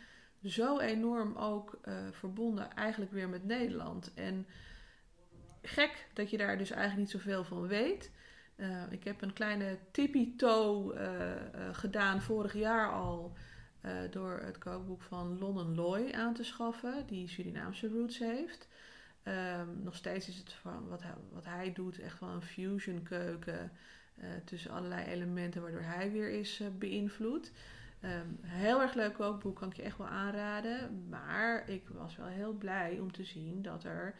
zo enorm ook eh, verbonden eigenlijk weer met Nederland. En gek dat je daar dus eigenlijk niet zoveel van weet. Uh, ik heb een kleine tippy-toe uh, gedaan vorig jaar al door het kookboek van Lonnen Loy aan te schaffen, die Surinaamse roots heeft. Um, nog steeds is het van wat hij, wat hij doet echt wel een fusion keuken tussen allerlei elementen waardoor hij weer is beïnvloed. Um, heel erg leuk kookboek, kan ik je echt wel aanraden. Maar ik was wel heel blij om te zien dat er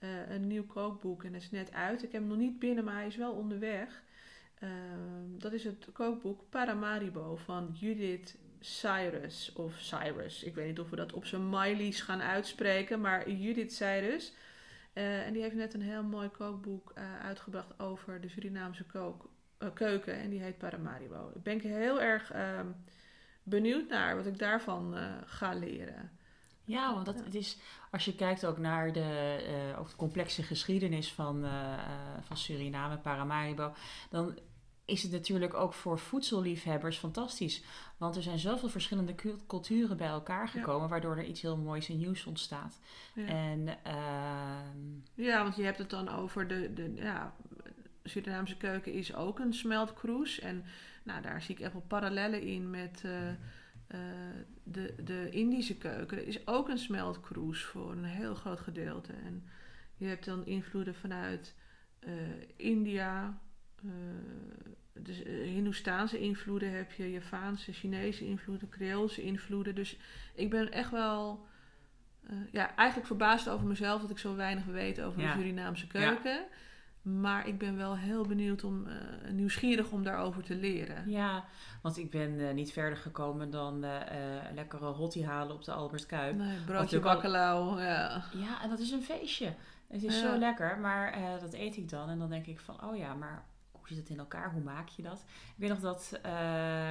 uh, een nieuw kookboek, en is net uit. Ik heb hem nog niet binnen, maar hij is wel onderweg. Uh, dat is het kookboek Paramaribo van Judith Cyrus. Of Cyrus. Ik weet niet of we dat op zijn Miley's gaan uitspreken, maar Judith Cyrus. Uh, en die heeft net een heel mooi kookboek uh, uitgebracht over de Surinaamse keuken. En die heet Paramaribo. Ik ben heel erg ehm, benieuwd naar wat ik daarvan ga leren. Ja, want dat, Het is, als je kijkt ook naar de, uh, ook de complexe geschiedenis van, uh, van Suriname, Paramaribo, dan is het natuurlijk ook voor voedselliefhebbers fantastisch. Want er zijn zoveel verschillende culturen bij elkaar gekomen, waardoor er iets heel moois en nieuws ontstaat. Ja. En, uh... ja, want je hebt het dan over de, de ja, Surinaamse keuken is ook een smeltkroes. En nou, daar zie ik echt wel parallellen in met uh, uh, de, de Indische keuken. Is ook een smeltkroes voor een heel groot gedeelte. En je hebt dan invloeden vanuit uh, India. dus Hindoestaanse invloeden heb je, Javaanse, Chinese invloeden, Creoolse invloeden. Dus ik ben echt wel ja, eigenlijk verbaasd over mezelf dat ik zo weinig weet over Ja. de Surinaamse keuken. Ja. Maar ik ben wel heel benieuwd om, uh, nieuwsgierig om daarover te leren. Ja, want ik ben uh, niet verder gekomen dan uh, lekkere rotti halen op de Albert Kuip. Nee, broodje bakkelauw, ja. Ja, en dat is een feestje. Het is Ja. zo lekker, maar eh, dat eet ik dan. En dan denk ik van, oh ja, maar het in elkaar? Hoe maak je dat? Ik weet nog dat eh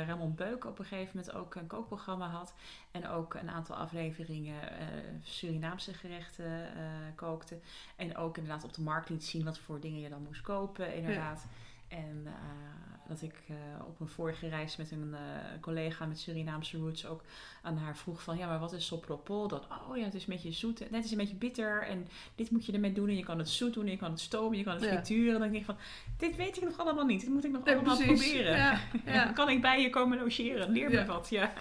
Ramon Beuk op een gegeven moment ook een kookprogramma had. En ook een aantal afleveringen eh, Surinaamse gerechten eh, kookte. En ook inderdaad op de markt liet zien wat voor dingen je dan moest kopen, inderdaad. En eh, dat ik eh, op een vorige reis met een eh, collega met Surinaamse roots ook aan haar vroeg van... Ja, maar wat is sopropol? Dat, oh ja, het is een beetje zoet. Net is een beetje bitter. En dit moet je ermee doen. En je kan het zoet doen. En je kan het stomen. Je kan het frituren. En dan denk ik van, dit weet ik nog allemaal niet. Dit moet ik nog allemaal precies. proberen. Ja, [laughs] ja. Dan kan ik bij je komen logeren. Leer me wat, ja.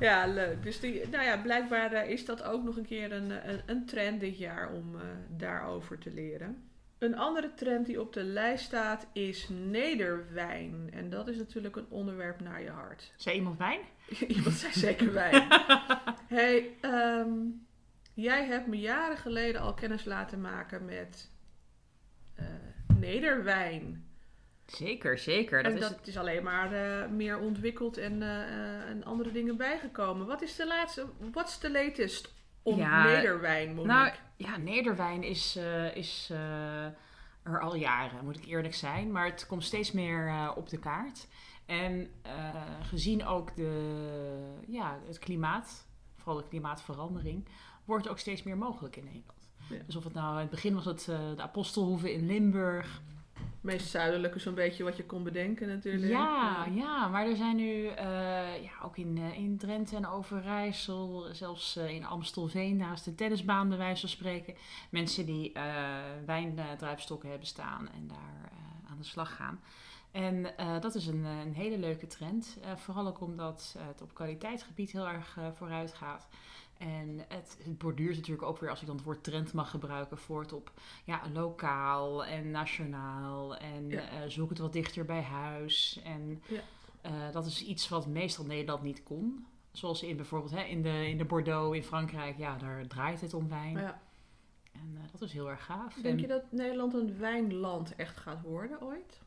Ja, leuk. Dus die, nou ja, blijkbaar is dat ook nog een keer een, een, een trend dit jaar om daarover te leren. Een andere trend die op de lijst staat is nederwijn. En dat is natuurlijk een onderwerp naar je hart. Zei iemand wijn? [laughs] Iemand zei zeker wijn. [laughs] hey, ehm, jij hebt me jaren geleden al kennis laten maken met eh, nederwijn. Zeker, zeker. Dat en is dat is alleen maar eh, meer ontwikkeld en, eh, en andere dingen bijgekomen. Wat is de laatste, what's the latest om Ja, nederwijn, Monique? Nou, ja, Nederwijn is, eh, is eh, er al jaren, moet ik eerlijk zijn. Maar het komt steeds meer eh, op de kaart. En gezien ook de, ja, het klimaat, vooral de klimaatverandering, wordt ook steeds meer mogelijk in Nederland. Ja. Dus of het nou, in het begin was het de Apostelhoeve in Limburg. Meest zuidelijke zo'n beetje wat je kon bedenken natuurlijk. Ja, ja, maar er zijn nu eh, ja, ook in, eh, in Drenthe en Overijssel, zelfs eh, in Amstelveen, naast de tennisbaan bij wijze van spreken, mensen die wijndruipstokken hebben staan en daar aan de slag gaan. En dat is een, een hele leuke trend. Vooral ook omdat het op kwaliteitsgebied heel erg vooruit gaat. En het, het borduurt natuurlijk ook weer, als ik dan het woord trend mag gebruiken, voort op ja, lokaal en nationaal. En Ja. eh, zoek het wat dichter bij huis. En Ja. eh, dat is iets wat meestal Nederland niet kon. Zoals in bijvoorbeeld hè, in, de, in de Bordeaux in Frankrijk, ja, daar draait het om wijn. Ja. En eh, dat is heel erg gaaf. Denk En, je dat Nederland een wijnland echt gaat worden ooit?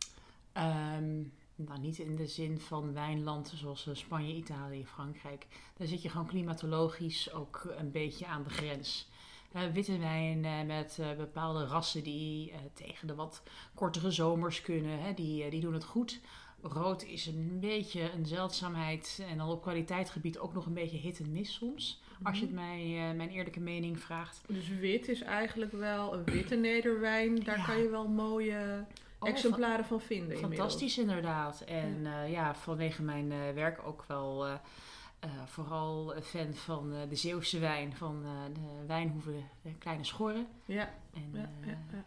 ehm, nou, niet in de zin van wijnland zoals eh, Spanje, Italië, Frankrijk. Daar zit je gewoon klimatologisch ook een beetje aan de grens. Eh, witte wijn eh, met bepaalde rassen die tegen de wat kortere zomers kunnen, hè, die, die doen het goed. Rood is een beetje een zeldzaamheid en dan op kwaliteitsgebied ook nog een beetje hit en miss soms. Als je het mij, eh, mijn eerlijke mening vraagt. Dus wit is eigenlijk wel een witte nederwijn. Daar Ja. kan je wel mooie Oh, exemplaren van vinden inmiddels. Fantastisch inderdaad. En ja, ja vanwege mijn eh, werk ook wel eh, eh, vooral fan van de Zeeuwse wijn, van de wijnhoeven de Kleine Schorren. Ja. En, ja, ja, ja.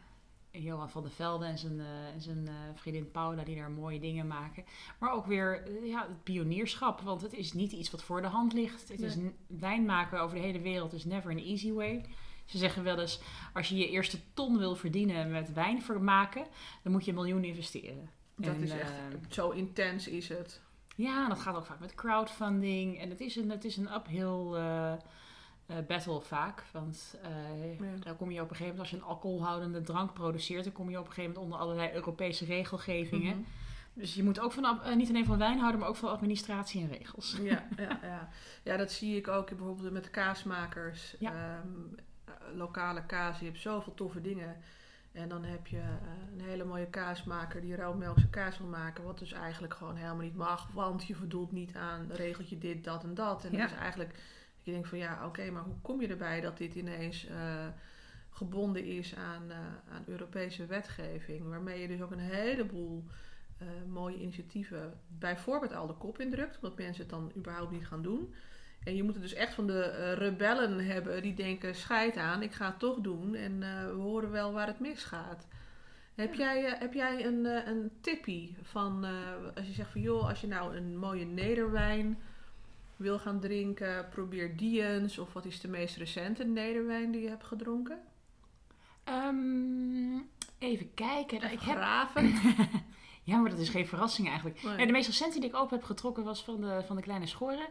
Johan van der Velde en zijn, en zijn vriendin Paula die daar mooie dingen maken. Maar ook weer ja, het pionierschap, want het is niet iets wat voor de hand ligt. Het is wijn maken over de hele wereld is never an easy way. Ze zeggen wel eens, als je je eerste ton wil verdienen met wijn maken, dan moet je een miljoen investeren. Dat is echt, zo intens is het. Ja, dat gaat ook vaak met crowdfunding. En het is een, het is een uphill uh, battle vaak. Want uh, dan kom je op een gegeven moment, als je een alcoholhoudende drank produceert, dan kom je op een gegeven moment onder allerlei Europese regelgevingen. Mhm. Dus je moet ook van, niet alleen van wijn houden, maar ook van administratie en regels. Ja, ja, ja. ja dat zie ik ook bijvoorbeeld met kaasmakers. Ja. Ehm, lokale kaas, je hebt zoveel toffe dingen. En dan heb je een hele mooie kaasmaker die rauwmelkse kaas wil maken. Wat dus eigenlijk gewoon helemaal niet mag. Want je voldoet niet aan regeltje dit, dat en dat. En ja. dat is eigenlijk... Je denkt van ja, oké, maar hoe kom je erbij dat dit ineens uh, gebonden is aan, uh, aan Europese wetgeving? Waarmee je dus ook een heleboel uh, mooie initiatieven bijvoorbeeld al de kop indrukt. Omdat mensen het dan überhaupt niet gaan doen. En je moet het dus echt van de rebellen hebben die denken: scheid aan, ik ga het toch doen. En we horen wel waar het misgaat. Heb jij, uh, heb jij een, een tippie van, als je zegt van joh, als je nou een mooie nederwijn wil gaan drinken, probeer die eens. Of wat is de meest recente nederwijn die je hebt gedronken? Um, even kijken. Ik graven. Heb... [laughs] ja, maar dat is geen verrassing eigenlijk. Nee. de meest recente die ik open heb getrokken was van de, van de Kleine Schoren.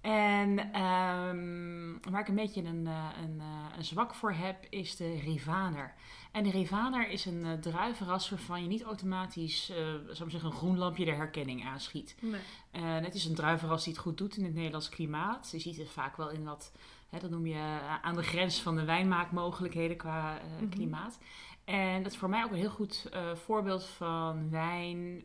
En um, waar ik een beetje een, een, een zwak voor heb, is de Rivaner. En de Rivaner is een uh, druivenras waarvan je niet automatisch, uh, zou zeggen, een groen lampje de herkenning aanschiet. Nee. Uh, het is een druivenras die het goed doet in het Nederlands klimaat. Je ziet het vaak wel in wat, hè, dat noem je aan de grens van de wijnmaakmogelijkheden qua mm klimaat. En dat is voor mij ook een heel goed voorbeeld van wijn,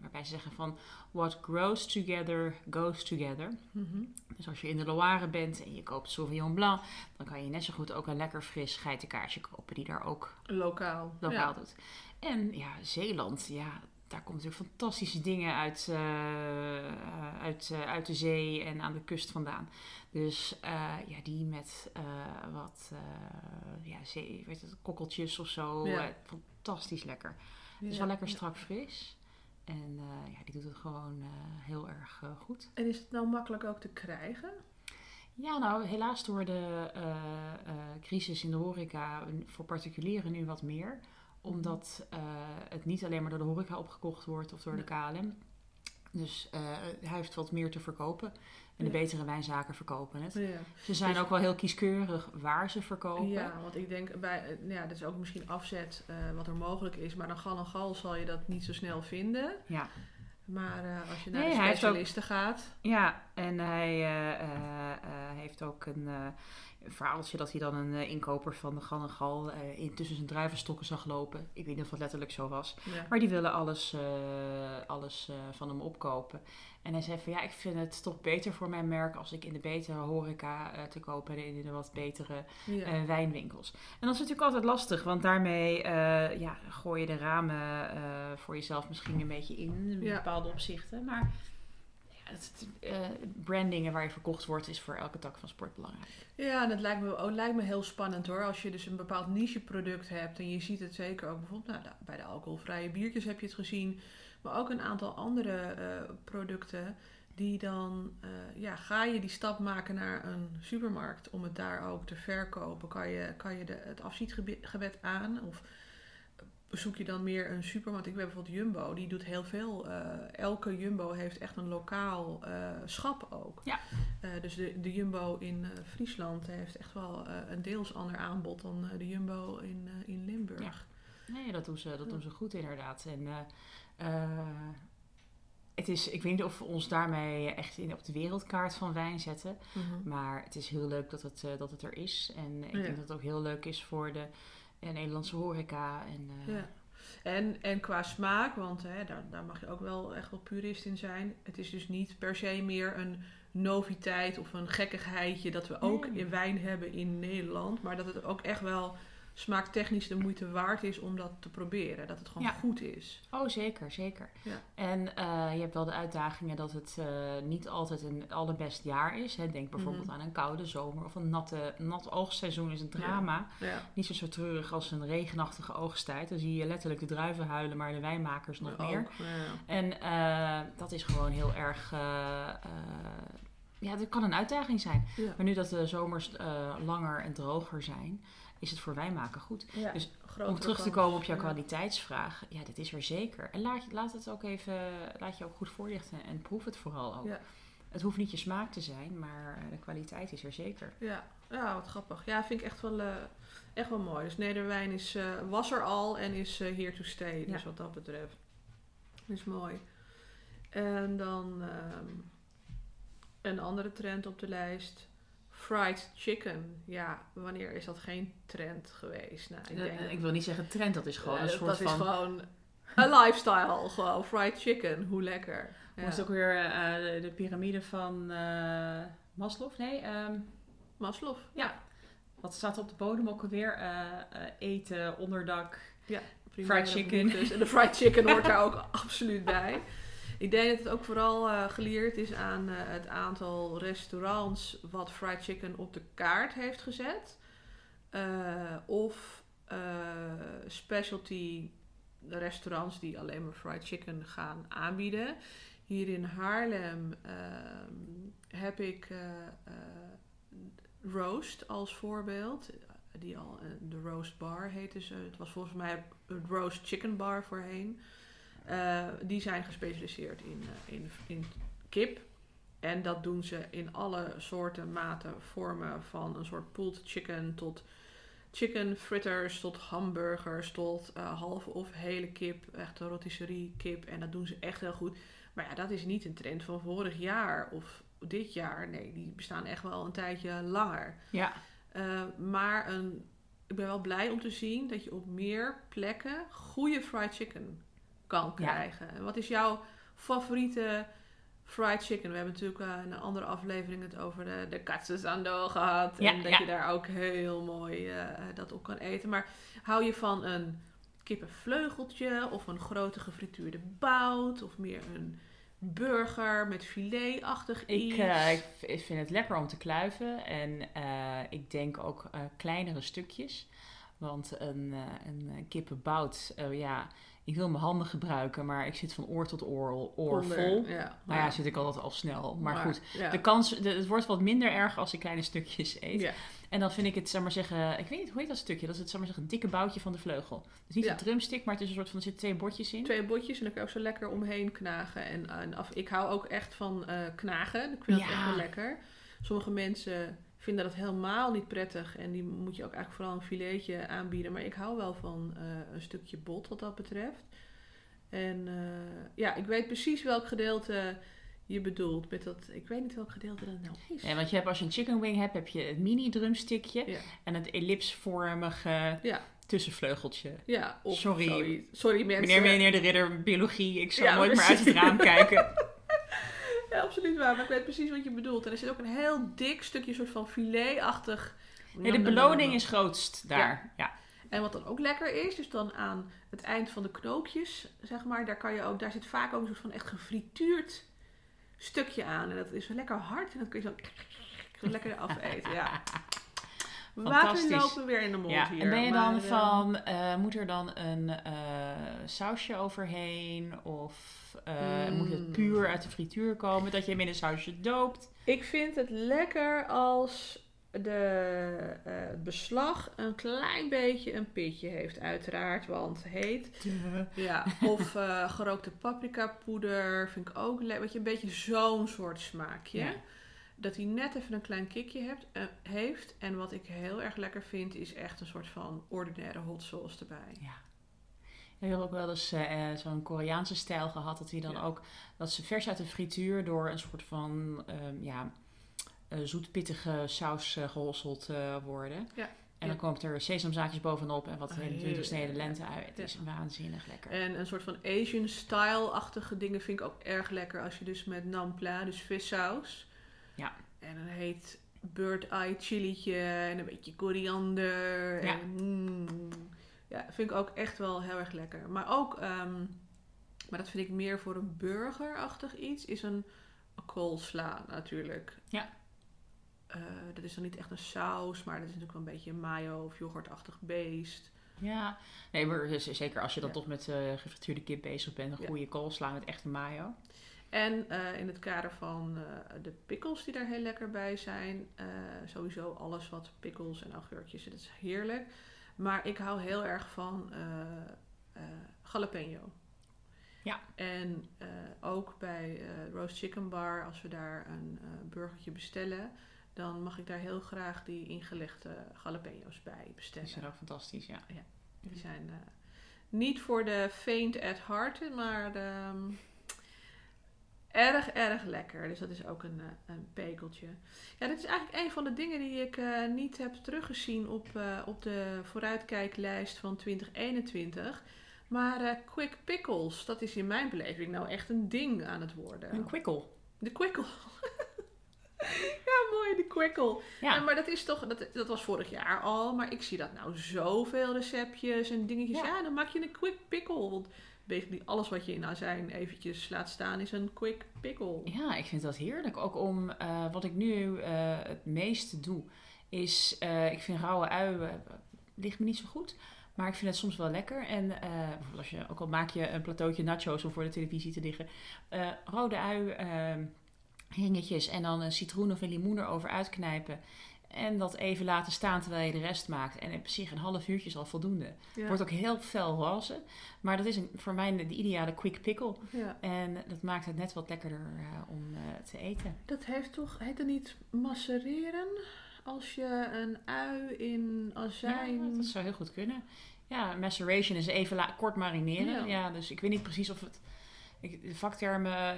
waarbij ze zeggen van what grows together goes together. Mhm. Dus als je in de Loire bent en je koopt Sauvignon Blanc, dan kan je net zo goed ook een lekker fris geitenkaasje kopen die daar ook lokaal, lokaal doet. En ja, Zeeland, ja, daar komt natuurlijk fantastische dingen uit, uh, uit, uh, uit de zee en aan de kust vandaan. Dus uh, ja, die met wat ja, zee, weet het, kokkeltjes of zo. fantastisch lekker. Ja. Dus wel lekker strak fris. En ja, die doet het gewoon heel erg goed. En is het nou makkelijk ook te krijgen? Ja, nou helaas door de crisis in de horeca voor particulieren nu wat meer. Omdat het niet alleen maar door de horeca opgekocht wordt of door de KLM. Dus hij heeft wat meer te verkopen. En de betere wijnzaken verkopen het. Ja. Ze zijn dus ook wel heel kieskeurig waar ze verkopen. Ja, want ik denk, bij, eh, nou ja, dat is ook misschien afzet uh, wat er mogelijk is. Maar dan gal en gal zal je dat niet zo snel vinden. Ja. Maar uh, als je naar nee, de specialisten ook, gaat. Ja, en hij heeft ook een een verhaaltje dat hij dan een uh, inkoper van de Gan en Gal uh, in tussen zijn druivenstokken zag lopen. Ik weet niet of het letterlijk zo was. Maar die willen alles, uh, alles van hem opkopen. En hij zei van ja, ik vind het toch beter voor mijn merk als ik in de betere horeca te kopen en in de wat betere wijnwinkels. En dat is natuurlijk altijd lastig, want daarmee ja, gooi je de ramen voor jezelf misschien een beetje in, in bepaalde opzichten. Maar het, uh, brandingen waar je verkocht wordt, is voor elke tak van sport belangrijk. Ja, en het lijkt me, oh, lijkt me heel spannend hoor. Als je dus een bepaald niche product hebt en je ziet het zeker ook bijvoorbeeld nou, bij de alcoholvrije biertjes heb je het gezien, maar ook een aantal andere uh, producten die dan, uh, ja, ga je die stap maken naar een supermarkt om het daar ook te verkopen, kan je, kan je de, het afzietgebed aan of zoek je dan meer een supermarkt. Ik weet bijvoorbeeld Jumbo, die doet heel veel. Uh, elke Jumbo heeft echt een lokaal uh, schap ook. Ja. Uh, dus de, de Jumbo in Friesland heeft echt wel een deels ander aanbod dan de Jumbo in, in Limburg. Ja. Nee, dat doen ze, dat doen ze goed inderdaad. En het is, ik weet niet of we ons daarmee echt in, op de wereldkaart van wijn zetten. Mhm. Maar het is heel leuk dat het, dat het er is. En ik denk dat het ook heel leuk is voor de en Nederlandse horeca. En, uh... ja. en, en qua smaak, want hè, daar, daar mag je ook wel echt wel purist in zijn. Het is dus niet per se meer een noviteit of een gekkigheidje dat we ook in wijn hebben in Nederland. Maar dat het ook echt wel smaaktechnisch de moeite waard is om dat te proberen. Dat het gewoon Ja. goed is. Oh, zeker, zeker. Ja. En eh, je hebt wel de uitdagingen dat het eh, niet altijd een allerbest jaar is. Hè. Denk bijvoorbeeld Mhm. aan een koude zomer of een natte, nat oogstseizoen is een drama. Ja. Niet zo, zo treurig als een regenachtige oogsttijd. Dan zie je letterlijk de druiven huilen, maar de wijnmakers nog meer. ja. En eh, dat is gewoon heel erg... ja, dat kan een uitdaging zijn. Ja. Maar nu dat de zomers langer en droger zijn, is het voor wijnmaken goed. Ja, Dus Om terug te komen op jouw Ja. kwaliteitsvraag, ja, dit is er zeker. En laat, laat het ook even, laat je ook goed voorlichten en proef het vooral ook. Ja. Het hoeft niet je smaak te zijn, maar eh, de kwaliteit is er zeker. Ja, ja wat grappig. Ja, vind ik echt wel, eh, echt wel mooi. Dus Nederwijn is, eh, was er al en is eh, here to stay. Dus wat dat betreft. is mooi. En dan ehm, een andere trend op de lijst. Fried chicken. Ja, wanneer is dat geen trend geweest? Nou, ik denk dat- Eh, ik wil niet zeggen trend, dat is gewoon Ja, een dat- soort dat van... is gewoon een lifestyle. Gewoon fried chicken. Hoe lekker. Ja. Was het ook weer eh, de, de piramide van eh Maslow? Nee, ehm, Maslow. Ja. wat staat op de bodem ook alweer? Eh, eh, eten, onderdak. primaire Fried chicken. En de fried chicken hoort daar [laughs] ook absoluut bij. Ik denk dat het ook vooral eh, geleerd is aan eh, het aantal restaurants wat fried chicken op de kaart heeft gezet. Eh, of specialty restaurants die alleen maar fried chicken gaan aanbieden. Hier in Haarlem ehm, heb ik Roast als voorbeeld. Die al, de Roast Bar heette ze. Het was volgens mij het Roast Chicken Bar voorheen. Eh, die zijn gespecialiseerd in, eh, in, in kip. En dat doen ze in alle soorten, maten, vormen. Van een soort pulled chicken tot chicken fritters, tot hamburgers, tot eh, halve of hele kip. Echt een rotisserie kip. En dat doen ze echt heel goed. Maar ja, dat is niet een trend van vorig jaar of dit jaar. Nee, die bestaan echt wel een tijdje langer. Ja, Uh, maar een, ik ben wel blij om te zien dat je op meer plekken goede fried chicken kan krijgen. En Wat is jouw favoriete fried chicken? We hebben natuurlijk uh, in een andere aflevering het over de, de katsuzando gehad. Ja, en dat je daar ook heel mooi uh, dat op kan eten. Maar hou je van een kippenvleugeltje of een grote gefrituurde bout of meer een burger met filetachtig iets? ik, eh, ik vind het lekker om te kluiven. En eh, ik denk ook eh, kleinere stukjes. Want een, eh, een eh, kippenbout, eh, ja, ik wil mijn handen gebruiken, maar ik zit van oor tot oor, oor Onder, vol. Ja, Nou ja, zit ik altijd al snel. Maar, goed, ja. de kans, de- het wordt wat minder erg als ik kleine stukjes eet. En dan vind ik het, zeg maar zeggen, ik weet niet, hoe heet dat stukje? Dat is het, zeg maar zeggen, een dikke boutje van de vleugel. Dus niet een drumstick, maar het is een soort van, er zitten twee bordjes in. Twee botjes en dan kan je ook zo lekker omheen knagen. En, en af, ik hou ook echt van eh, knagen. Ik vind dat echt wel lekker. Sommige mensen vinden dat helemaal niet prettig. En die moet je ook eigenlijk vooral een filetje aanbieden. Maar ik hou wel van eh, een stukje bot wat dat betreft. En eh, ja, ik weet precies welk gedeelte je bedoelt. Met dat, ik weet niet welk gedeelte dat nou is. Ja, want je hebt, als je een chicken wing hebt, heb je het mini drumstickje Ja. en het ellipsvormige Ja. tussenvleugeltje. Ja, Sorry. zoiets. Sorry mensen. Meneer, meneer de ridder biologie, ik zal Ja, nooit meer uit het raam kijken. [laughs] Ja, absoluut waar. Maar ik weet precies wat je bedoelt. En er zit ook een heel dik stukje soort van filetachtig... Nee, de beloning is grootst daar. Ja. En wat dan ook lekker is, dus dan aan het eind van de knoopjes, zeg maar, daar, kan je ook, daar zit vaak ook een soort van echt gefrituurd stukje aan. En dat is lekker hard en dat kun je zo [laughs] lekker afeten. Ja. [laughs] Water lopen weer in de mond Ja, hier. en ben je dan eh, van, eh, moet er dan een eh, sausje overheen? Of eh, Mm. moet het puur uit de frituur komen, dat je hem in een sausje doopt? Ik vind het lekker als de, het beslag een klein beetje een pitje heeft, uiteraard, want heet. [laughs] Ja, of eh, gerookte paprika poeder vind ik ook lekker. Weet je, een beetje zo'n soort smaakje. Ja. Dat hij net even een klein kickje hebt, eh, heeft. En wat ik heel erg lekker vind, is echt een soort van ordinaire hot sauce erbij. Ja. Ik heb ook wel eens eh, eh, zo'n Koreaanse stijl gehad, dat die dan Ja. ook, dat ze vers uit de frituur door een soort van, ehm, ja, zoetpittige saus eh, gehosseld eh, worden. Ja. En dan komt er sesamzaadjes bovenop en wat 21 heerlijk. sneden lente uit. Het Ja. is waanzinnig lekker. En een soort van Asian style-achtige dingen vind ik ook erg lekker. Als je dus met nampla, dus vissaus. Ja. En een heet bird eye chilietje en een beetje koriander. Ja. En, mm, ja, vind ik ook echt wel heel erg lekker. Maar ook, ehm, maar dat vind ik meer voor een burgerachtig iets, is een coleslaw natuurlijk. Ja. Eh, dat is dan niet echt een saus, maar dat is natuurlijk wel een beetje een mayo of yoghurtachtig beest. Ja, nee, maar dus zeker als je dan Ja. toch met eh gefrituurde kip bezig bent, een Ja. goede koolsla met echte mayo. En eh, in het kader van eh, de pickles die daar heel lekker bij zijn. eh, sowieso alles wat pickles en augurkjes, dat is heerlijk. Maar ik hou heel erg van jalapeno. Ja. En ook bij Roast Chicken Bar, als we daar een burgertje bestellen, dan mag ik daar heel graag die ingelegde jalapeno's bij Die bestellen. zijn ook fantastisch, ja. Die zijn niet voor de faint at heart, maar ehm, erg, erg lekker. Dus dat is ook een, eh, een pekeltje. Ja, dit is eigenlijk een van de dingen die ik eh, niet heb teruggezien op, eh, op de vooruitkijklijst van 2021. Maar quick pickles, dat is in mijn beleving nou echt een ding aan het worden. Een quickel. De quickle. [laughs] ja, mooi, de quickle. Ja, Ja, maar dat is toch, dat, dat was vorig jaar al, maar ik zie dat nou zoveel receptjes en dingetjes. Ja. Ja, dan maak je een quick pickle. Want basically alles wat je in azijn eventjes laat staan is een quick pickle. ja, ik vind dat heerlijk. Ook om, eh, wat ik nu eh, het meeste doe, is, eh, ik vind rauwe ui, eh, ligt me niet zo goed. Maar ik vind het soms wel lekker. En bijvoorbeeld als je, ook al maak je een plateautje nachos om voor de televisie te liggen. rode ui, eh, ringetjes en dan een citroen of een limoen erover uitknijpen. En dat even laten staan terwijl je de rest maakt. En op zich een half uurtje is al voldoende. Ja. Wordt ook heel fel roze. Maar dat is een, voor mij de ideale quick pickle. ja. En dat maakt het net wat lekkerder eh, om eh, te eten. Dat heeft toch, heet het niet macereren? Als je een ui in azijn... Ja, dat zou heel goed kunnen. Ja, maceration is even la- kort marineren. Ja. Ja. dus ik weet niet precies of het... Ik, de vaktermen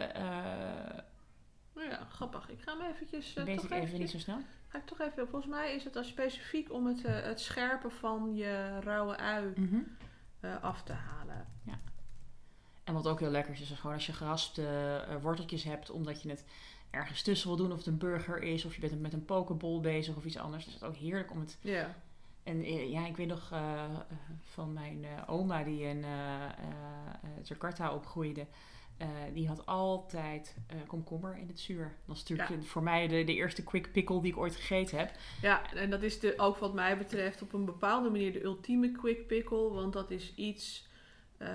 Nou ja, grappig. Ik ga hem eventjes... weet toch ik even niet zo snel. Ga ik toch even... Volgens mij is het dan specifiek om het, eh, het scherpen van je rauwe ui Mhm. eh, af te halen. En wat ook heel lekker is, is gewoon als je geraspte eh, worteltjes hebt, omdat je het ergens tussen wil doen, of het een burger is, of je bent met een pokeball bezig of iets anders. Dus het is ook heerlijk om het. Ja. En ja, ik weet nog van mijn oma die in eh, Jakarta opgroeide. Eh, die had altijd eh, komkommer in het zuur. Dat is natuurlijk voor mij de, de eerste quick pickle die ik ooit gegeten heb. Ja, en dat is de, ook wat mij betreft op een bepaalde manier de ultieme quick pickle. Want dat is iets... eh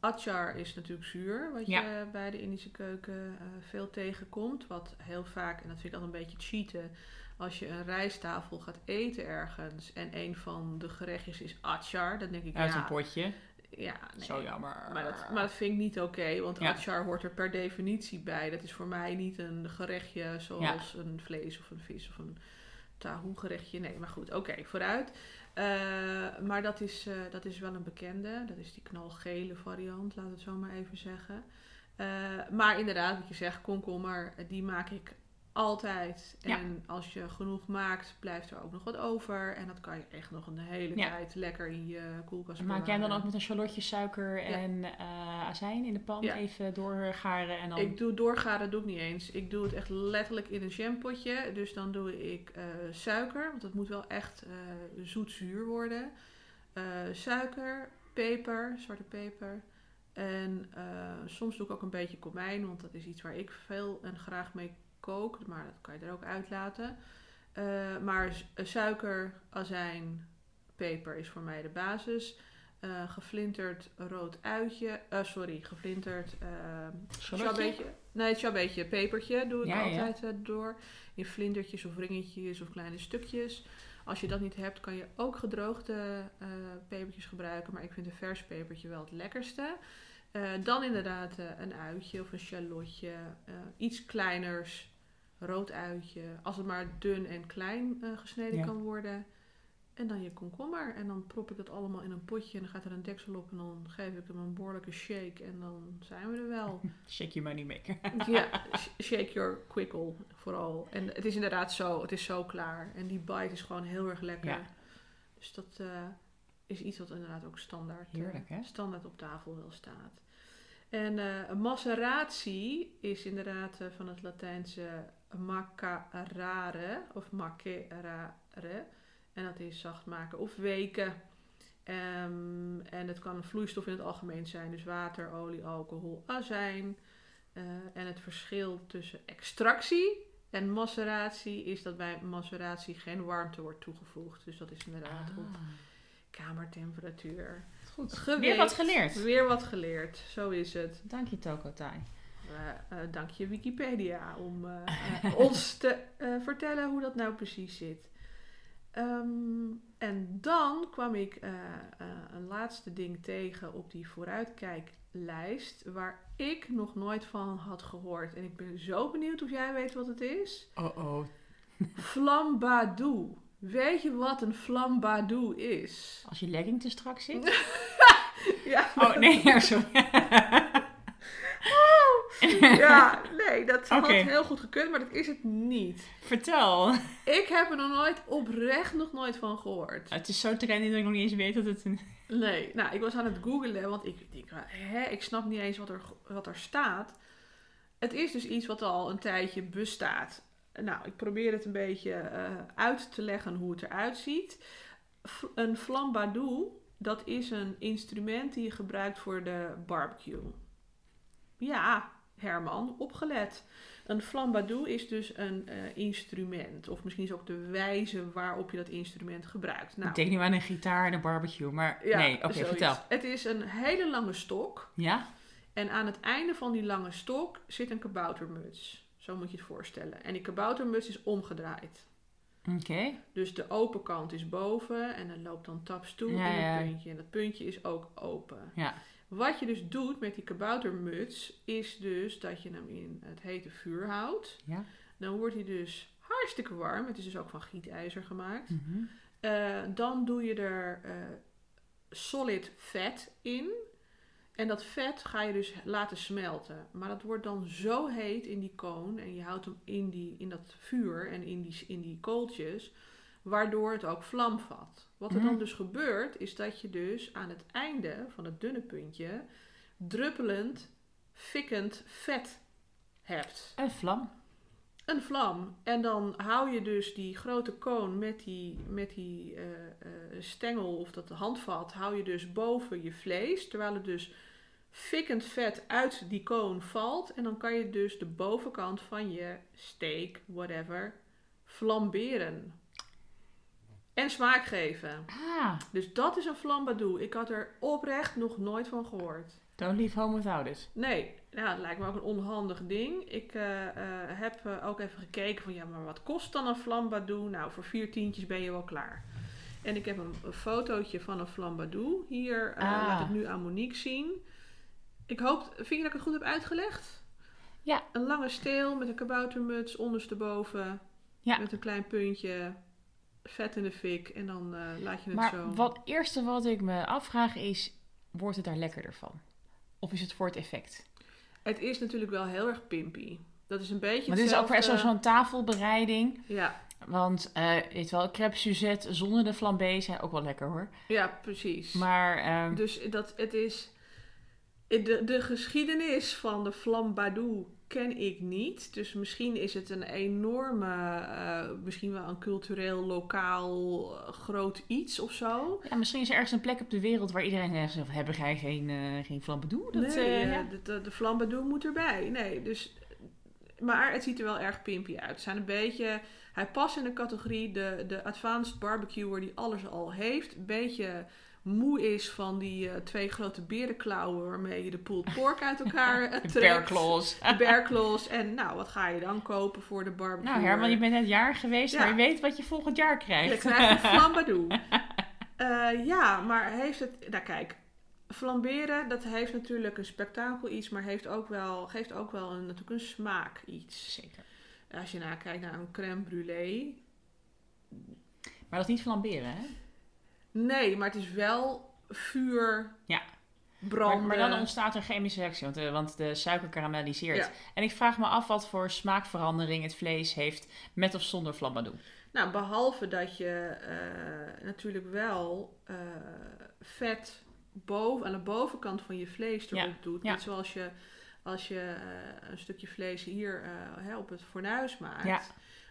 achar is natuurlijk zuur, wat Ja. je bij de Indische keuken veel tegenkomt. Wat heel vaak, en dat vind ik altijd een beetje cheaten... Als je een rijsttafel gaat eten ergens en een van de gerechtjes is achar, dan denk ik, Uit ja, een potje. Ja nee. Zo jammer. Maar dat, maar dat vind ik niet oké, want Ja. achar hoort er per definitie bij. Dat is voor mij niet een gerechtje zoals een vlees of een vis of een tahoe gerechtje. Nee, maar goed, oké, vooruit. Eh, maar dat is, eh, dat is wel een bekende. Dat is die knalgele variant, laat het zo maar even zeggen. Eh, maar inderdaad, wat je zegt, komkommer, die maak ik altijd. Ja. En als je genoeg maakt, blijft er ook nog wat over. En dat kan je echt nog een hele Ja. tijd lekker in je koelkast Maak jij dan ook met een shallotje suiker en eh, azijn in de pan even doorgaren en dan... Ik doe doorgaren doe ik niet eens. Ik doe het echt letterlijk in een jampotje. Dus dan doe ik eh, suiker, want het moet wel echt eh zoet-zuur worden. Suiker, peper, zwarte peper. En soms doe ik ook een beetje komijn, want dat is iets waar ik veel en graag mee kook. Maar dat kan je er ook uitlaten. Eh, maar eh, suiker, azijn, peper is voor mij de basis. Eh geflinterd rood uitje. sorry, geflinterd? Chabeetje. Nee, het. Pepertje doe ik Ja, altijd door. In vlindertjes of ringetjes of kleine stukjes. Als je dat niet hebt, kan je ook gedroogde pepertjes gebruiken. Maar ik vind een vers pepertje wel het lekkerste. Dan inderdaad een uitje of een shallotje. iets kleiners. Rood uitje. Als het maar dun en klein eh, gesneden Ja. kan worden. En dan je komkommer. En dan prop ik dat allemaal in een potje. En dan gaat er een deksel op. En dan geef ik hem een behoorlijke shake. En dan zijn we er wel. [laughs] Shake your money maker. [laughs] Ja, sh- shake your quickle vooral. En het is inderdaad zo, het is zo klaar. En die bite is gewoon heel erg lekker. Ja. Dus dat eh, is iets wat inderdaad ook standaard, eh, Heerlijk, hè? standaard op tafel wel staat. En eh maceratie is inderdaad van het Latijnse macarare of macerare. En dat is zacht maken of weken. Ehm, en het kan een vloeistof in het algemeen zijn, dus water, olie, alcohol, azijn. Eh, en het verschil tussen extractie en maceratie is dat bij maceratie geen warmte wordt toegevoegd. Dus dat is inderdaad op Ah, kamertemperatuur. goed. Weer wat geleerd. Weer wat geleerd, zo is het. Dank je, Tokotai. Eh, eh, dank je Wikipedia om eh, ons [laughs] te vertellen hoe dat nou precies zit. Ehm, en dan kwam ik een laatste ding tegen op die vooruitkijklijst waar ik nog nooit van had gehoord. En ik ben zo benieuwd of jij weet wat het is. Oh oh. [laughs] Flambadou. Weet je wat een flambadou is? Als je legging te strak zit. [laughs] Ja, Oh nee, ja, sorry. [laughs] ja nee, dat had Oké. heel goed gekund, maar dat is het niet. Vertel. Ik heb er nog nooit, oprecht nog nooit van gehoord. Het is zo trendy dat ik nog niet eens weet dat het een... Nee, nou, ik was aan het googlen, want ik denk, hè, ik snap niet eens wat er, wat er staat. Het is dus iets wat al een tijdje bestaat. Nou, ik probeer het een beetje eh, uit te leggen hoe het eruit ziet. F- een flambadou, dat is een instrument die je gebruikt voor de barbecue. Ja, Herman, opgelet. Een flambadou is dus een eh, instrument. Of misschien is ook de wijze waarop je dat instrument gebruikt. Nou, Ik denk nu aan een gitaar en een barbecue, maar ja, nee, oké, vertel. Het is een hele lange stok. Ja? En aan het einde van die lange stok zit een kaboutermuts. Zo moet je het voorstellen. En die kaboutermuts is omgedraaid. Oké. Dus de open kant is boven en er loopt dan taps toe Ja, in ja. het puntje. En dat puntje is ook open. Ja. Wat je dus doet met die kaboutermuts is dus dat je hem in het hete vuur houdt. Ja. Dan wordt hij dus hartstikke warm. Het is dus ook van gietijzer gemaakt. Mhm. Eh, dan doe je er eh, solid vet in. En dat vet ga je dus laten smelten. Maar dat wordt dan zo heet in die koon. En je houdt hem in, die, in dat vuur en in die, in die kooltjes. Waardoor het ook vlam vat. Wat er dan Mhm. dus gebeurt, is dat je dus aan het einde van het dunne puntje druppelend, fikkend vet hebt Een vlam. een vlam. En dan hou je dus die grote koon met die, met die eh, eh, stengel of dat handvat, hou je dus boven je vlees. Terwijl het dus fikkend vet uit die koon valt. En dan kan je dus de bovenkant van je steak, whatever, flamberen. En smaak geven. Ah, Dus dat is een flambadou. Ik had er oprecht nog nooit van gehoord. don't leave home without it. Nee, nou, het lijkt me ook een onhandig ding. Ik eh, eh, heb eh, ook even gekeken van ja, maar wat kost dan een flambadou? Nou, voor vier tientjes ben je wel klaar. En ik heb een, een fotootje van een flambadou. Hier Ah. laat ik nu aan Monique zien. Ik hoop, vind je dat ik het goed heb uitgelegd? Ja. Een lange steel met een kaboutermuts ondersteboven. Ja. Met een klein puntje. Vet in de fik. En dan eh, laat je het Maar zo. wat eerste wat ik me afvraag is, wordt het daar lekkerder van? Of is het voor het effect? Het is natuurlijk wel heel erg pimpy. Dat is een beetje Maar dit is ook zo'n tafelbereiding. Ja, Want, weet wel, crêpe Suzette zonder de flambé zijn ook wel lekker hoor. ja, precies. Maar, ehm, Dus dat, het is... De, de geschiedenis van de flambadou ken ik niet. Dus misschien is het een enorme... eh, misschien wel een cultureel, lokaal, eh, groot iets of zo. ja, misschien is er ergens een plek op de wereld waar iedereen zegt, hebben jij geen, eh geen flambedoe? Dat, nee, ja. de, de, de flambadou moet erbij. Nee, dus... Maar het ziet er wel erg pimpy uit. Het zijn een beetje... Hij past in de categorie de, de advanced barbecuer die alles al heeft. Een beetje moe is van die eh, twee grote berenklauwen waarmee je de pulled pork uit [laughs] elkaar eh, trekt. claws. En nou, wat ga je dan kopen voor de barbecue? Nou Herman, je bent net jaar geweest, Ja. maar je weet wat je volgend jaar Je krijgt. krijgt een [laughs] flambadou. Eh, ja, maar heeft het... Nou kijk, flamberen, dat heeft natuurlijk een spektakel iets, maar heeft ook wel, geeft ook wel een, natuurlijk een smaak iets. Zeker. Als je nou kijkt naar een crème brûlée. Maar dat is niet flamberen, hè? Nee, maar het is wel vuur, Ja. branden. Maar, maar dan ontstaat er chemische reactie, want, de- want de suiker karamelliseert. Ja. En ik vraag me af wat voor smaakverandering het vlees heeft met of zonder flambadou. Nou, behalve dat je eh, natuurlijk wel eh, vet boven, aan de bovenkant van je vlees erop Ja, doet. ja. Net zoals je als je eh, een stukje vlees hier eh, hè, op het fornuis maakt, Ja.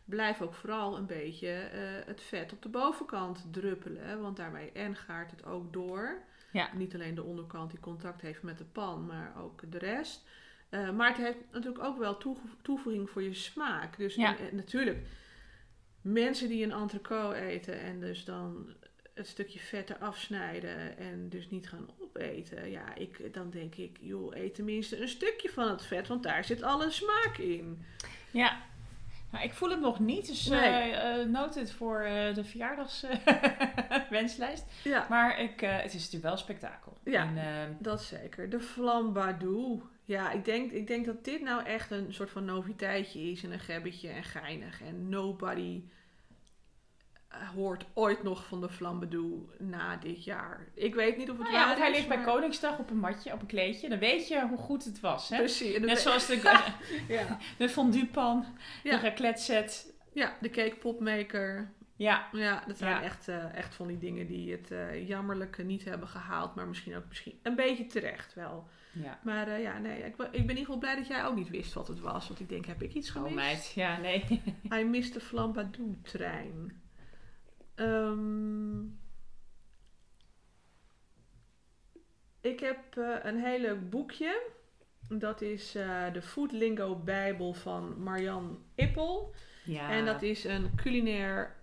Blijf ook vooral een beetje eh, het vet op de bovenkant druppelen. Want daarmee en gaart het ook door. Ja. Niet alleen de onderkant die contact heeft met de pan, maar ook de rest. Eh, maar het heeft natuurlijk ook wel toevoeging voor je smaak. Dus Ja. en- en natuurlijk, mensen die een entrecote eten en dus dan het stukje vet eraf snijden en dus niet gaan opeten. Ja, ik, dan denk ik, joh, eet tenminste een stukje van het vet, want daar zit alle smaak in. Ja. Nou, ik voel het nog niet, dus Nee. eh eh, note het voor eh, de verjaardagswenslijst. [laughs] Ja, maar ik, het is natuurlijk wel spektakel. Ja. En, eh, dat zeker. De flambadou. Ja, ik denk, ik denk dat dit nou echt een soort van noviteitje is en een gebbetje en geinig. En nobody hoort ooit nog van de flambadou na dit jaar. Ik weet niet of het nou ja, waar of hij is, ligt bij Koningsdag op een matje, op een kleedje. Dan weet je hoe goed het was. Hè? Precies. Net zoals de, [laughs] [laughs] ja. de fonduepan, Ja. de raclette set. ja, de cake popmaker. Ja, Ja, dat zijn Ja. Echt, eh, echt van die dingen die het eh, jammerlijk niet hebben gehaald. Maar misschien ook misschien een beetje terecht wel. ja. Maar eh, ja, nee, ik, ben- ik ben in ieder geval blij dat jij ook niet wist wat het was. Want ik denk, heb ik iets gemist? Oh meid, ja, nee. [laughs] Hij mist de Flambadou-trein. Ehm, ik heb eh, een heel leuk boekje. Dat is eh, de Food Lingo Bijbel van Marian Ippel. Ja. En dat is een culinair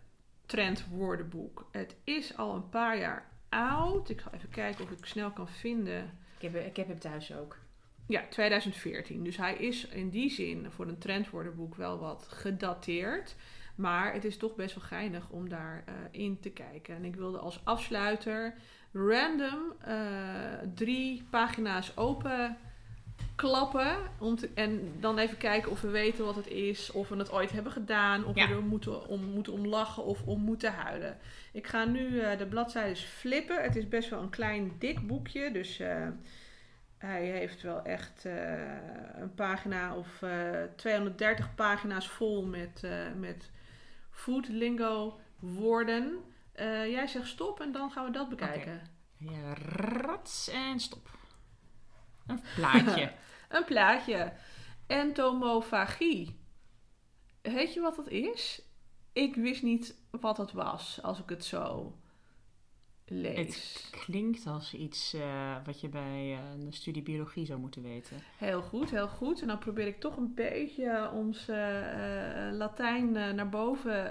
trendwoordenboek. Het is al een paar jaar oud. Ik ga even kijken of ik snel kan vinden. ik, heb, ik heb hem thuis ook. Ja, 2014. Dus hij is in die zin voor een trendwoordenboek wel wat gedateerd. Maar het is toch best wel geinig om daarin in te kijken. En ik wilde als afsluiter random eh, drie pagina's open klappen. Om te, en dan even kijken of we weten wat het is. Of we het ooit hebben gedaan. Of Ja. we er moeten om, moeten om lachen of om moeten huilen. Ik ga nu eh, de bladzijden flippen. Het is best wel een klein dik boekje. Dus eh, hij heeft wel echt eh, een pagina of eh 230 pagina's vol met, eh, met food lingo woorden. Eh, jij zegt stop en dan gaan we dat bekijken. Ja, rats en stop. Een plaatje. [laughs] Een plaatje. Entomofagie. Weet je wat dat is? Ik wist niet wat het was als ik het zo lees. Het klinkt als iets eh, wat je bij eh, een studie biologie zou moeten weten. Heel goed, heel goed. En dan probeer ik toch een beetje ons eh, Latijn naar boven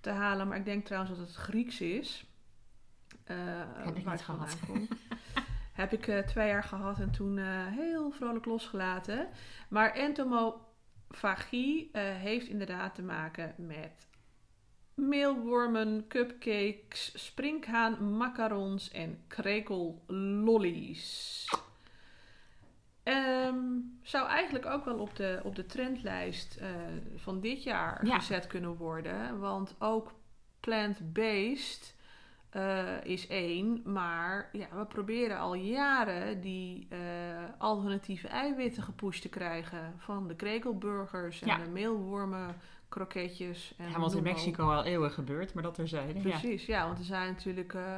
te halen. Maar ik denk trouwens dat het Grieks is. Heb ik niet gehad. [laughs] Heb ik twee jaar gehad en toen heel vrolijk losgelaten. Maar entomofagie heeft inderdaad te maken met meelwormen, cupcakes, sprinkhaan, macarons en krekellollies. Ehm, zou eigenlijk ook wel op de, op de trendlijst eh, van dit jaar Ja. gezet kunnen worden. Want ook plant-based eh, is één. Maar ja, we proberen al jaren die eh, alternatieve eiwitten gepusht te krijgen. Van de krekelburgers en Ja. de meelwormen, kroketjes. En Ja, want in op. Mexico al eeuwen gebeurt, maar dat terzijde. Ja. Precies, ja. want er zijn natuurlijk eh,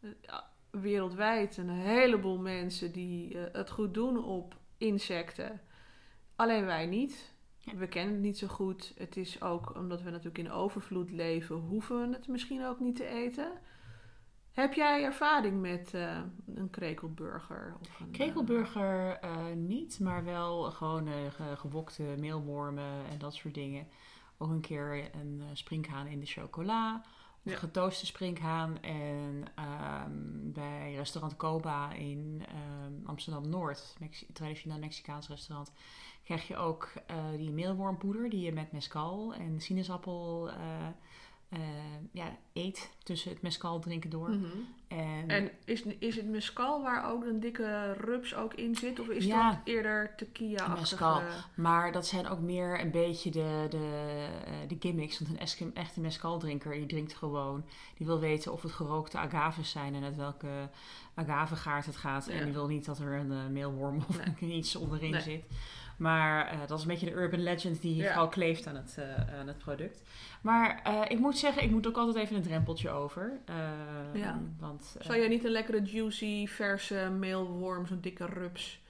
eh, wereldwijd een heleboel mensen die eh, het goed doen op insecten. Alleen wij niet. Ja. We kennen het niet zo goed. Het is ook omdat we natuurlijk in overvloed leven, hoeven we het misschien ook niet te eten. Heb jij ervaring met eh, een krekelburger? Of een, eh, Krekelburger eh, niet, maar wel gewoon ge- gewokte meelwormen en dat soort dingen. Ook een keer een sprinkhaan in de chocola. Of Ja. getooste sprinkhaan. En ehm, bij restaurant Coba in ehm, Amsterdam-Noord, Mexi- traditioneel Mexicaans restaurant, krijg je ook die meelwormpoeder die je met mescal en sinaasappel eh, ja, eet tussen het mescal drinken door. Mhm. En, En is, is het mescal waar ook een dikke rups ook in zit? Of is Ja. dat eerder tequila-achtige? Mescal. Maar dat zijn ook meer een beetje de, de, eh, de gimmicks. Want een eske- echte mescaldrinker, die drinkt gewoon. Die wil weten of het gerookte agaves zijn en uit welke agavegaard het gaat. Ja. En die wil niet dat er een eh, meelworm of [laughs] iets onderin Nee. zit. Maar eh, dat is een beetje de urban legend die Ja. vooral kleeft aan het, eh, aan het product. Maar eh, ik moet zeggen, ik moet ook altijd even een drempeltje over. Ja. Want, Zou jij niet een lekkere juicy, verse meelworm, zo'n dikke rups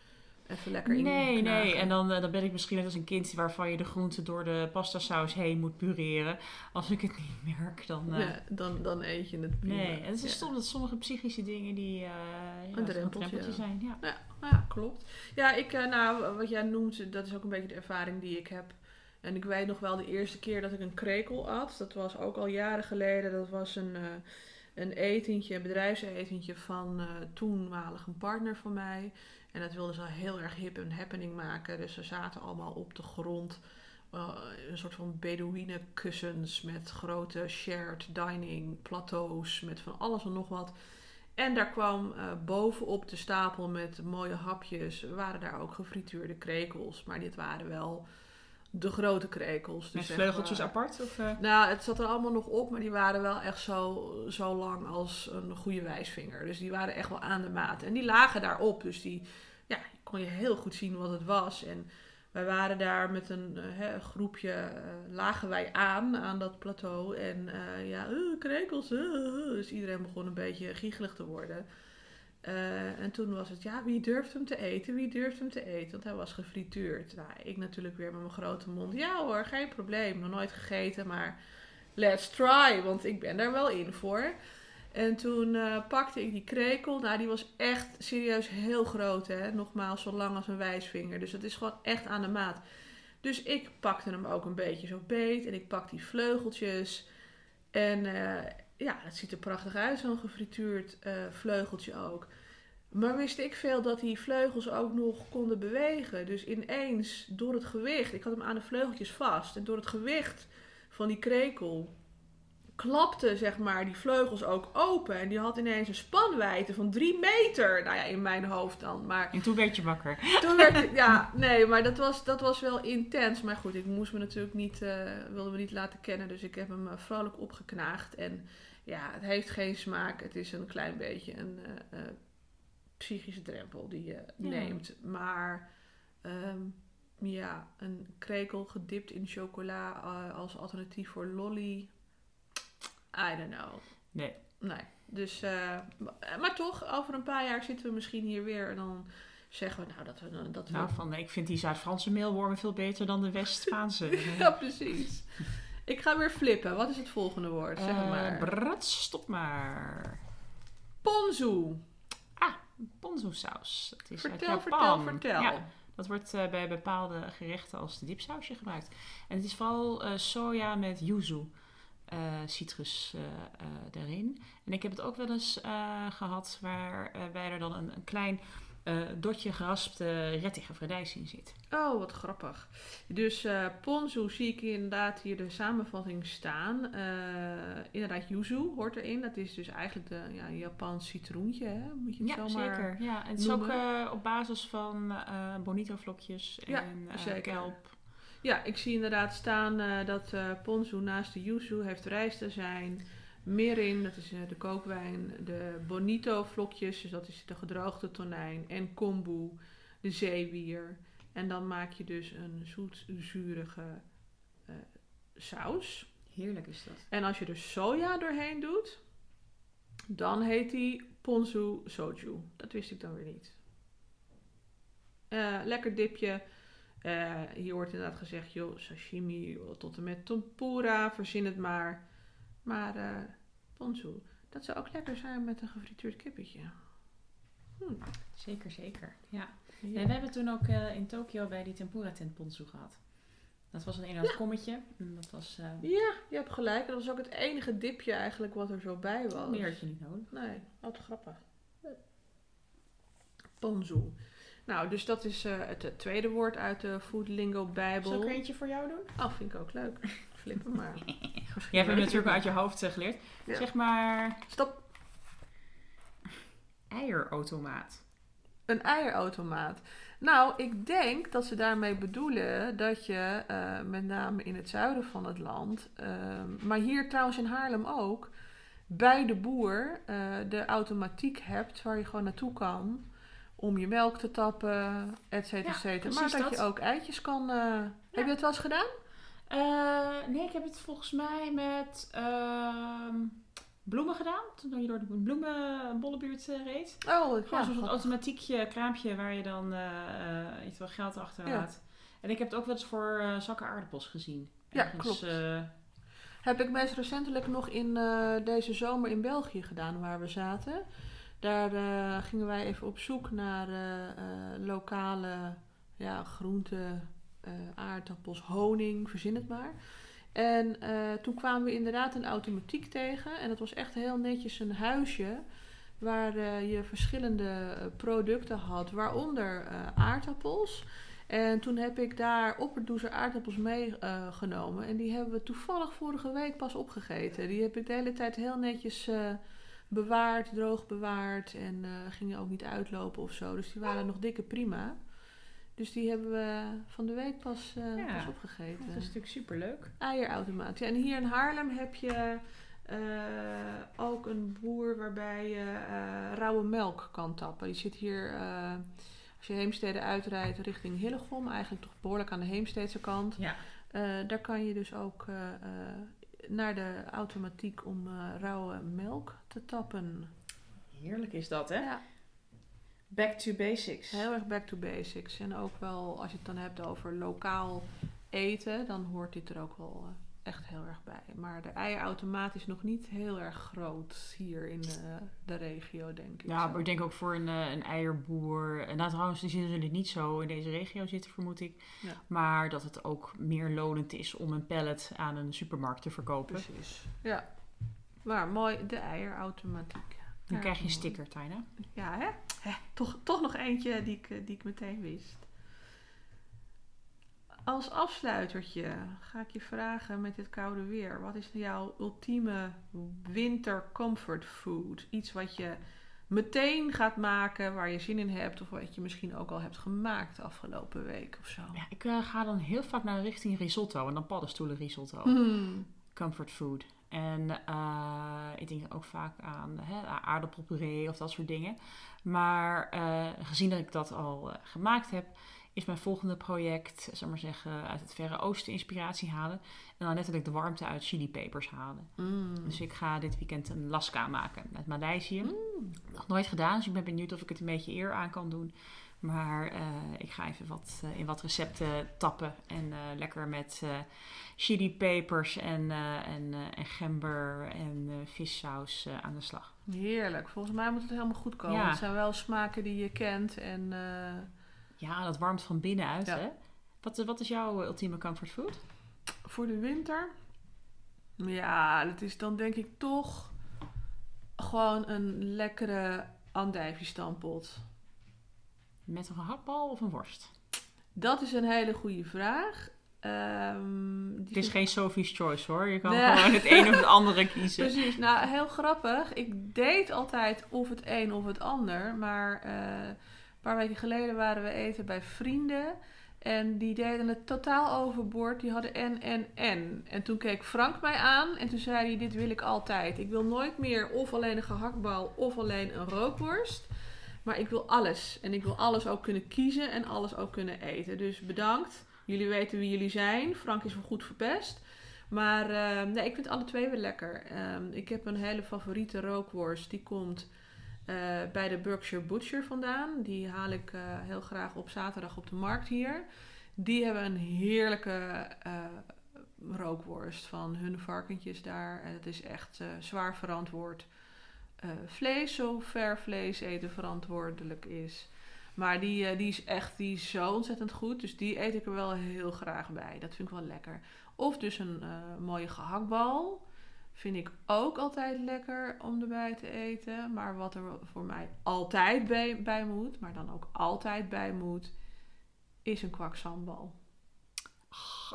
even lekker in Nee, knagen. nee. En dan, eh, dan ben ik misschien net als een kind waarvan je de groenten door de pastasaus heen moet pureren. Als ik het niet [laughs] merk, dan... eh, Ja, dan, dan eet je het prima. nee, en het is Ja. stom dat sommige psychische dingen die eh ja, Een drempeltje. zijn. Ja. Ja, ja, klopt. Ja, ik, nou, wat jij noemt, dat is ook een beetje de ervaring die ik heb. En ik weet nog wel de eerste keer dat ik een krekel at. Dat was ook al jaren geleden. Dat was een, eh, een etentje, een bedrijfsetentje van eh toenmalig een partner van mij. En dat wilden ze heel erg hip en happening maken. Dus ze zaten allemaal op de grond. eh, een soort van Bedouine kussens met grote shared dining plateaus. Met van alles en nog wat. En daar kwam eh, bovenop de stapel met mooie hapjes, waren daar ook gefrituurde krekels. Maar dit waren wel de grote krekels. Dus Met vleugeltjes apart? Of, eh? Nou, het zat er allemaal nog op, maar die waren wel echt zo, zo lang als een goede wijsvinger. Dus die waren echt wel aan de maat. En die lagen daarop, dus die ja, kon je heel goed zien wat het was. En wij waren daar met een eh, groepje, eh, lagen wij aan, aan dat plateau. En eh, ja, eh, krekels, dus iedereen begon een beetje giechelig te worden. En toen was het, ja, wie durft hem te eten? Wie durft hem te eten? Want hij was gefrituurd. Nou, ik natuurlijk weer met mijn grote mond. Ja hoor, geen probleem. Nog nooit gegeten, maar let's try. Want ik ben daar wel in voor. En toen eh, pakte ik die krekel. Nou, die was echt serieus heel groot. Hè? Nogmaals, zo lang als een wijsvinger. Dus het is gewoon echt aan de maat. Dus ik pakte hem ook een beetje zo beet. En ik pak die vleugeltjes. En eh, ja, het ziet er prachtig uit, zo'n gefrituurd eh, vleugeltje ook. Maar wist ik veel dat die vleugels ook nog konden bewegen. Dus ineens, door het gewicht, ik had hem aan de vleugeltjes vast. En door het gewicht van die krekel klapte zeg maar die vleugels ook open. En die had ineens een spanwijdte van drie meter. Nou ja, in mijn hoofd dan. Maar En toen werd je wakker. toen werd ik, [laughs] ja, nee, maar dat was, dat was wel intens. Maar goed, ik moest me natuurlijk niet, eh, wilde me niet laten kennen. Dus ik heb hem eh, vrolijk opgeknaagd. En ja, het heeft geen smaak. Het is een klein beetje een eh, psychische drempel die je neemt. Maar ehm, ja, een krekel gedipt in chocola als alternatief voor lolly. I don't know. Nee. Nee. Dus, eh, maar- toch, over een paar jaar zitten we misschien hier weer en dan zeggen we nou dat we... Dat we Nou, van, ik vind die Zuid-Franse meelwormen veel beter dan de West-Spaanse. [laughs] ja, precies. Ik ga weer flippen. Wat is het volgende woord? Zeg Eh, maar. brat, stop maar. Ponzu. Ponzu saus. Dat is Vertel, uit vertel, Japan. vertel. Ja, dat wordt eh, bij bepaalde gerechten als de dipsausje gebruikt. En het is vooral soja met yuzu. Eh, citrus eh, daarin. En ik heb het ook wel eens eh, gehad waarbij er dan een, een klein dotje geraspte rettige radijs in zit. Oh, wat grappig. Dus ponzu zie ik inderdaad hier de samenvatting staan. Inderdaad, yuzu hoort erin. Dat is dus eigenlijk de ja, Japans citroentje, hè? Moet je het Ja, zomaar... zeker. Ja, en het is ook op basis van bonito vlokjes Ja, en zeker. kelp. Ja, ik zie inderdaad staan eh, dat eh ponzu naast de yuzu heeft rijstazijn, mirin, dat is eh, de kookwijn, de bonito vlokjes, dus dat is de gedroogde tonijn, en kombu, de zeewier. En dan maak je dus een zoet-zurige saus. Heerlijk is dat. En als je er soja doorheen doet, dan heet die ponzu soju. Dat wist ik dan weer niet. Lekker dipje. Eh, hier wordt inderdaad gezegd, joh, sashimi joh, tot en met tempura, verzin het maar. Maar eh ponzu, dat zou ook lekker zijn met een gefrituurd kippetje. Hm. Zeker, zeker. Ja. Ja. Nee, we hebben toen ook eh, in Tokio bij die tempura tent ponzu gehad. Dat was een eenhoud kommetje. En dat was... Ja, je hebt gelijk. Dat was ook het enige dipje eigenlijk wat er zo bij was. meer had je niet nodig. Nee, wat grappig. Ponzu. Nou, dus dat is eh, het, tweede woord uit de Food Lingo Bijbel. Zal ik er eentje voor jou doen? Oh, vind ik ook leuk. [laughs] Flippen maar. [laughs] Jij hebt hem natuurlijk uit je hoofd eh, geleerd. Ja. Zeg maar Stop. eierautomaat. Een eierautomaat. Nou, ik denk dat ze daarmee bedoelen dat je eh, met name in het zuiden van het land, ehm, maar hier trouwens in Haarlem ook, bij de boer eh, de automatiek hebt waar je gewoon naartoe kan om je melk te tappen, et cetera, Ja, et cetera. Maar dat, je ook eitjes kan. eh, Heb je dat wel eens gedaan? Eh, nee, ik heb het volgens mij met... ehm, bloemen gedaan. Toen je door de bloemenbollenbuurt uh, reed. Oh, Gewoon zo'n soort automatiekje, kraampje waar je dan iets wel geld achter laat. En ik heb het ook wel eens voor zakken aardappels gezien. Ergens, ja, klopt. heb ik meest recentelijk nog in deze zomer in België gedaan, waar we zaten. Daar gingen wij even op zoek naar lokale ja, groenten, aardappels, honing, verzin het maar. En toen kwamen we inderdaad een automatiek tegen. En dat was echt heel netjes een huisje waar je verschillende eh, producten had, waaronder aardappels. En toen heb ik daar opperdoezer aardappels meegenomen. en die hebben we toevallig vorige week pas opgegeten. Die heb ik de hele tijd heel netjes bewaard, droog bewaard. En gingen ook niet uitlopen of zo. Dus die waren nog dikke prima. Dus die hebben we van de week pas, uh, pas opgegeten. Dat is natuurlijk superleuk. Eierautomaat. Ja, en hier in Haarlem heb je uh, ook een boer waarbij je uh, rauwe melk kan tappen. Die zit hier, als je Heemstede uitrijdt richting Hillegom, eigenlijk toch behoorlijk aan de Heemsteedse kant. Ja. daar kan je dus ook naar de automatiek om rauwe melk te tappen. Heerlijk is dat, hè? Ja. Back to basics. Heel erg back to basics. En ook wel, als je het dan hebt over lokaal eten, dan hoort dit er ook wel eh, echt heel erg bij. Maar de eierautomaat is nog niet heel erg groot hier in de, de regio, denk ik. Ja, maar ik denk ook voor een, eh, een eierboer. En nou, trouwens, die zullen niet zo in deze regio zitten, vermoed ik. Ja. Maar dat het ook meer lonend is om een pallet aan een supermarkt te verkopen. Precies. Ja. Maar mooi, de eierautomatiek. Dan krijg je een sticker, Tina. Ja, hè? hè? Toch, toch nog eentje die ik, die ik meteen wist. Als afsluitertje ga ik je vragen met dit koude weer. Wat is jouw ultieme winter comfort food? Iets wat je meteen gaat maken, waar je zin in hebt. Of wat je misschien ook al hebt gemaakt de afgelopen week of zo. Ja, ik uh, ga dan heel vaak naar richting risotto. En dan paddenstoelen risotto. Hmm. Comfort food. En uh, ik denk ook vaak aan hè, aardappelpuree of dat soort dingen. Maar uh, gezien dat ik dat al gemaakt heb, is mijn volgende project, zeg maar zeggen, uit het Verre Oosten inspiratie halen. En dan letterlijk de warmte uit chilipepers halen. Mm. Dus ik ga dit weekend een laska maken met Maleisië. Mm. Nog nooit gedaan, dus ik ben benieuwd of ik het een beetje eer aan kan doen. Maar uh, ik ga even wat, uh, in wat recepten tappen. En uh, lekker met chilipepers en, en, en gember en vissaus aan de slag. Heerlijk. Volgens mij moet het helemaal goed komen. Ja. Het zijn wel smaken die je kent. En, Ja, dat warmt van binnenuit. Ja. Hè? Wat, wat is jouw ultieme comfort food? Voor de winter? Ja, dat is dan denk ik toch gewoon een lekkere andijvie-stampot. Met een gehaktbal of een worst? Dat is een hele goede vraag. Um, het is geen Sophie's Choice hoor. Je kan gewoon het een of het [laughs] andere kiezen. Precies. Nou, heel grappig. Ik deed altijd of het een of het ander. Maar uh, een paar weken geleden waren we eten bij vrienden. En die deden het totaal overboord. Die hadden en, en, en. En toen keek Frank mij aan. En toen zei hij, dit wil ik altijd. Ik wil nooit meer of alleen een gehaktbal of alleen een rookworst. Maar ik wil alles. En ik wil alles ook kunnen kiezen en alles ook kunnen eten. Dus bedankt. Jullie weten wie jullie zijn. Frank is wel goed verpest. Maar uh, nee, ik vind alle twee weer lekker. Uh, ik heb een hele favoriete rookworst. Die komt uh, bij de Berkshire Butcher vandaan. Die haal ik eh, heel graag op zaterdag op de markt hier. Die hebben een heerlijke eh, rookworst van hun varkentjes daar. En het is echt zwaar verantwoord vlees, zover vlees eten verantwoordelijk is. Maar die, die is echt die zo ontzettend goed. Dus die eet ik er wel heel graag bij. Dat vind ik wel lekker. Of dus een mooie gehaktbal. Vind ik ook altijd lekker om erbij te eten. Maar wat er voor mij altijd bij, bij moet, maar dan ook altijd bij moet, is een kwaksambal.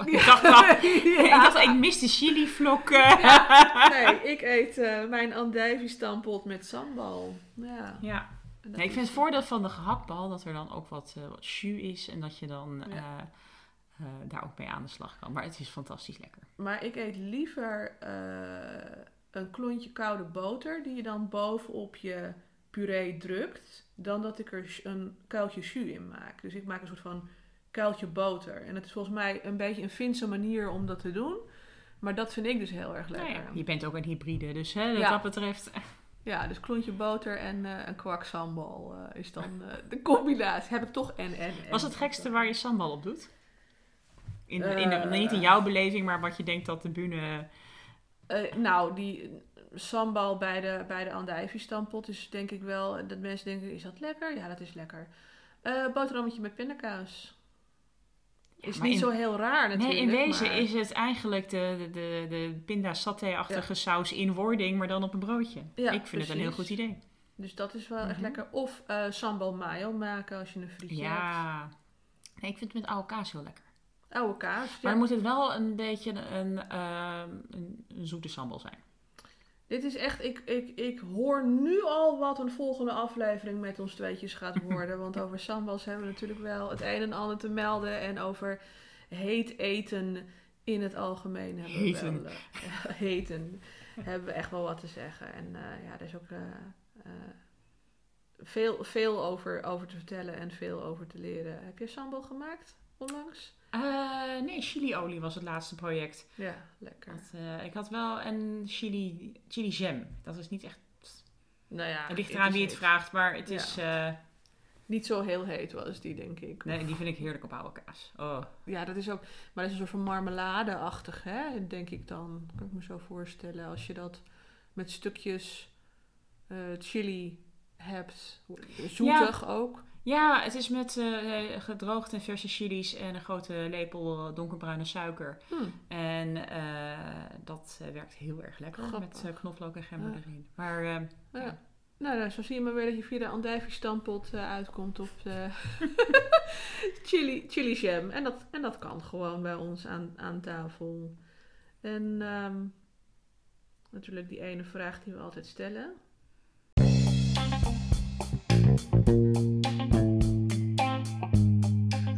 Ik dacht, nou, [laughs] ik, dacht, ik mis de chilivlokken. nee, ik eet uh, mijn andijvie-stampot met sambal. Ja. ja. Nee, ik vind het voordeel van de gehaktbal dat er dan ook wat, uh, wat jus is en dat je dan uh, uh, daar ook mee aan de slag kan. Maar het is fantastisch lekker. Maar ik eet liever een klontje koude boter die je dan bovenop je puree drukt, dan dat ik er een kuiltje jus in maak. Dus ik maak een soort van kuiltje boter. En het is volgens mij een beetje een Finse manier om dat te doen. Maar dat vind ik dus heel erg Nou lekker. ja, je bent ook een hybride, dus hè, wat Ja. dat betreft. Ja, dus klontje boter en eh, een kwak sambal eh, is dan eh, de combinatie. Heb ik toch en en. en. Was het gekste waar je sambal op doet? In, in, Eh, niet in jouw beleving, maar wat je denkt dat de bühne... Eh, nou, die sambal bij de, bij de andijvie-stampot is denk ik wel... Dat mensen denken, is dat lekker? Ja, dat is lekker. Eh boterhammetje met pindakaas. Is niet in- zo heel raar natuurlijk. Nee, in wezen maar- is het eigenlijk de, de, de, de pinda saté-achtige saus in wording, maar dan op een broodje. Ja, ik vind het een heel goed idee. Dus dat is wel echt Mhm. lekker. Of eh, sambal mayo maken als je een frietje hebt. Ja. Nee, ik vind het met oude kaas heel lekker. Oude kaas. Maar dan moet het wel een beetje een, ehm, een, een zoete sambal zijn. Dit is echt, ik, ik, ik hoor nu al wat een volgende aflevering met ons tweetjes gaat [laughs] worden. want over sambals hebben we natuurlijk wel het een en ander te melden. En over heet eten in het algemeen hebben Heten. we wel... eh, [laughs] heten. hebben we echt wel wat te zeggen. En eh, ja, er is ook eh, veel, veel over, over te vertellen en veel over te leren. Heb je sambal gemaakt onlangs? Eh, nee, chiliolie was het laatste project. Ja, lekker. Eh, ik had wel een chili, chili jam. Dat is niet echt... Nou ja, het ligt eraan wie het heet. vraagt, maar het Ja. is... eh, Niet zo heel heet was die, denk ik. nee, die vind ik heerlijk op oude kaas. Oh. Ja, dat is ook. Maar dat is een soort van marmelade-achtig, hè? Denk ik dan. Kan ik me zo voorstellen. Als je dat met stukjes chili hebt. Zoetig ook. Ja, het is met eh, gedroogde en verse chilies en een grote lepel eh, donkerbruine suiker. Hm. En eh, dat werkt heel erg lekker Grappig. met knoflook en gember Ja. erin. Maar Ja. Ja. Nou, nou, zo zie je maar weer dat je via de andijvie-stampot uitkomt op de [laughs] chili, chili jam. En dat, en dat kan gewoon bij ons aan, aan tafel. En ehm, natuurlijk die ene vraag die we altijd stellen.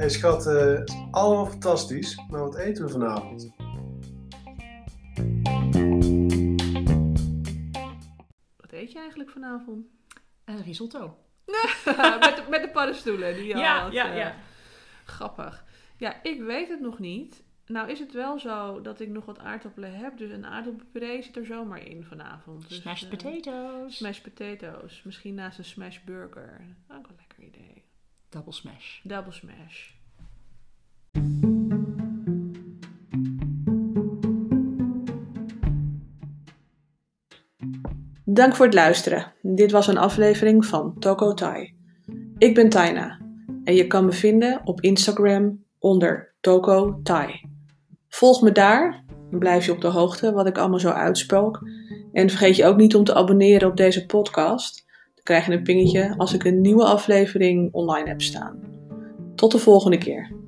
Hey schat, eh, allemaal fantastisch, maar wat eten we vanavond? Wat eet je eigenlijk vanavond? eh, risotto. [laughs] met, de, met de paddenstoelen die je Ja, had, ja, eh, ja. Grappig. Ja, ik weet het nog niet. Nou is het wel zo dat ik nog wat aardappelen heb. Dus een aardappelpuree zit er zomaar in vanavond. Dus, Smashed eh, potatoes. Smashed potatoes. Misschien naast een smash burger. Ook een lekker idee. Double smash. Double smash. Dank voor het luisteren. Dit was een aflevering van Toko Thai. Ik ben Taina en je kan me vinden op Instagram onder Toko Thai. Volg me daar, dan blijf je op de hoogte wat ik allemaal zo uitspook. En vergeet je ook niet om te abonneren op deze podcast. Krijg je een pingetje als ik een nieuwe aflevering online heb staan. Tot de volgende keer.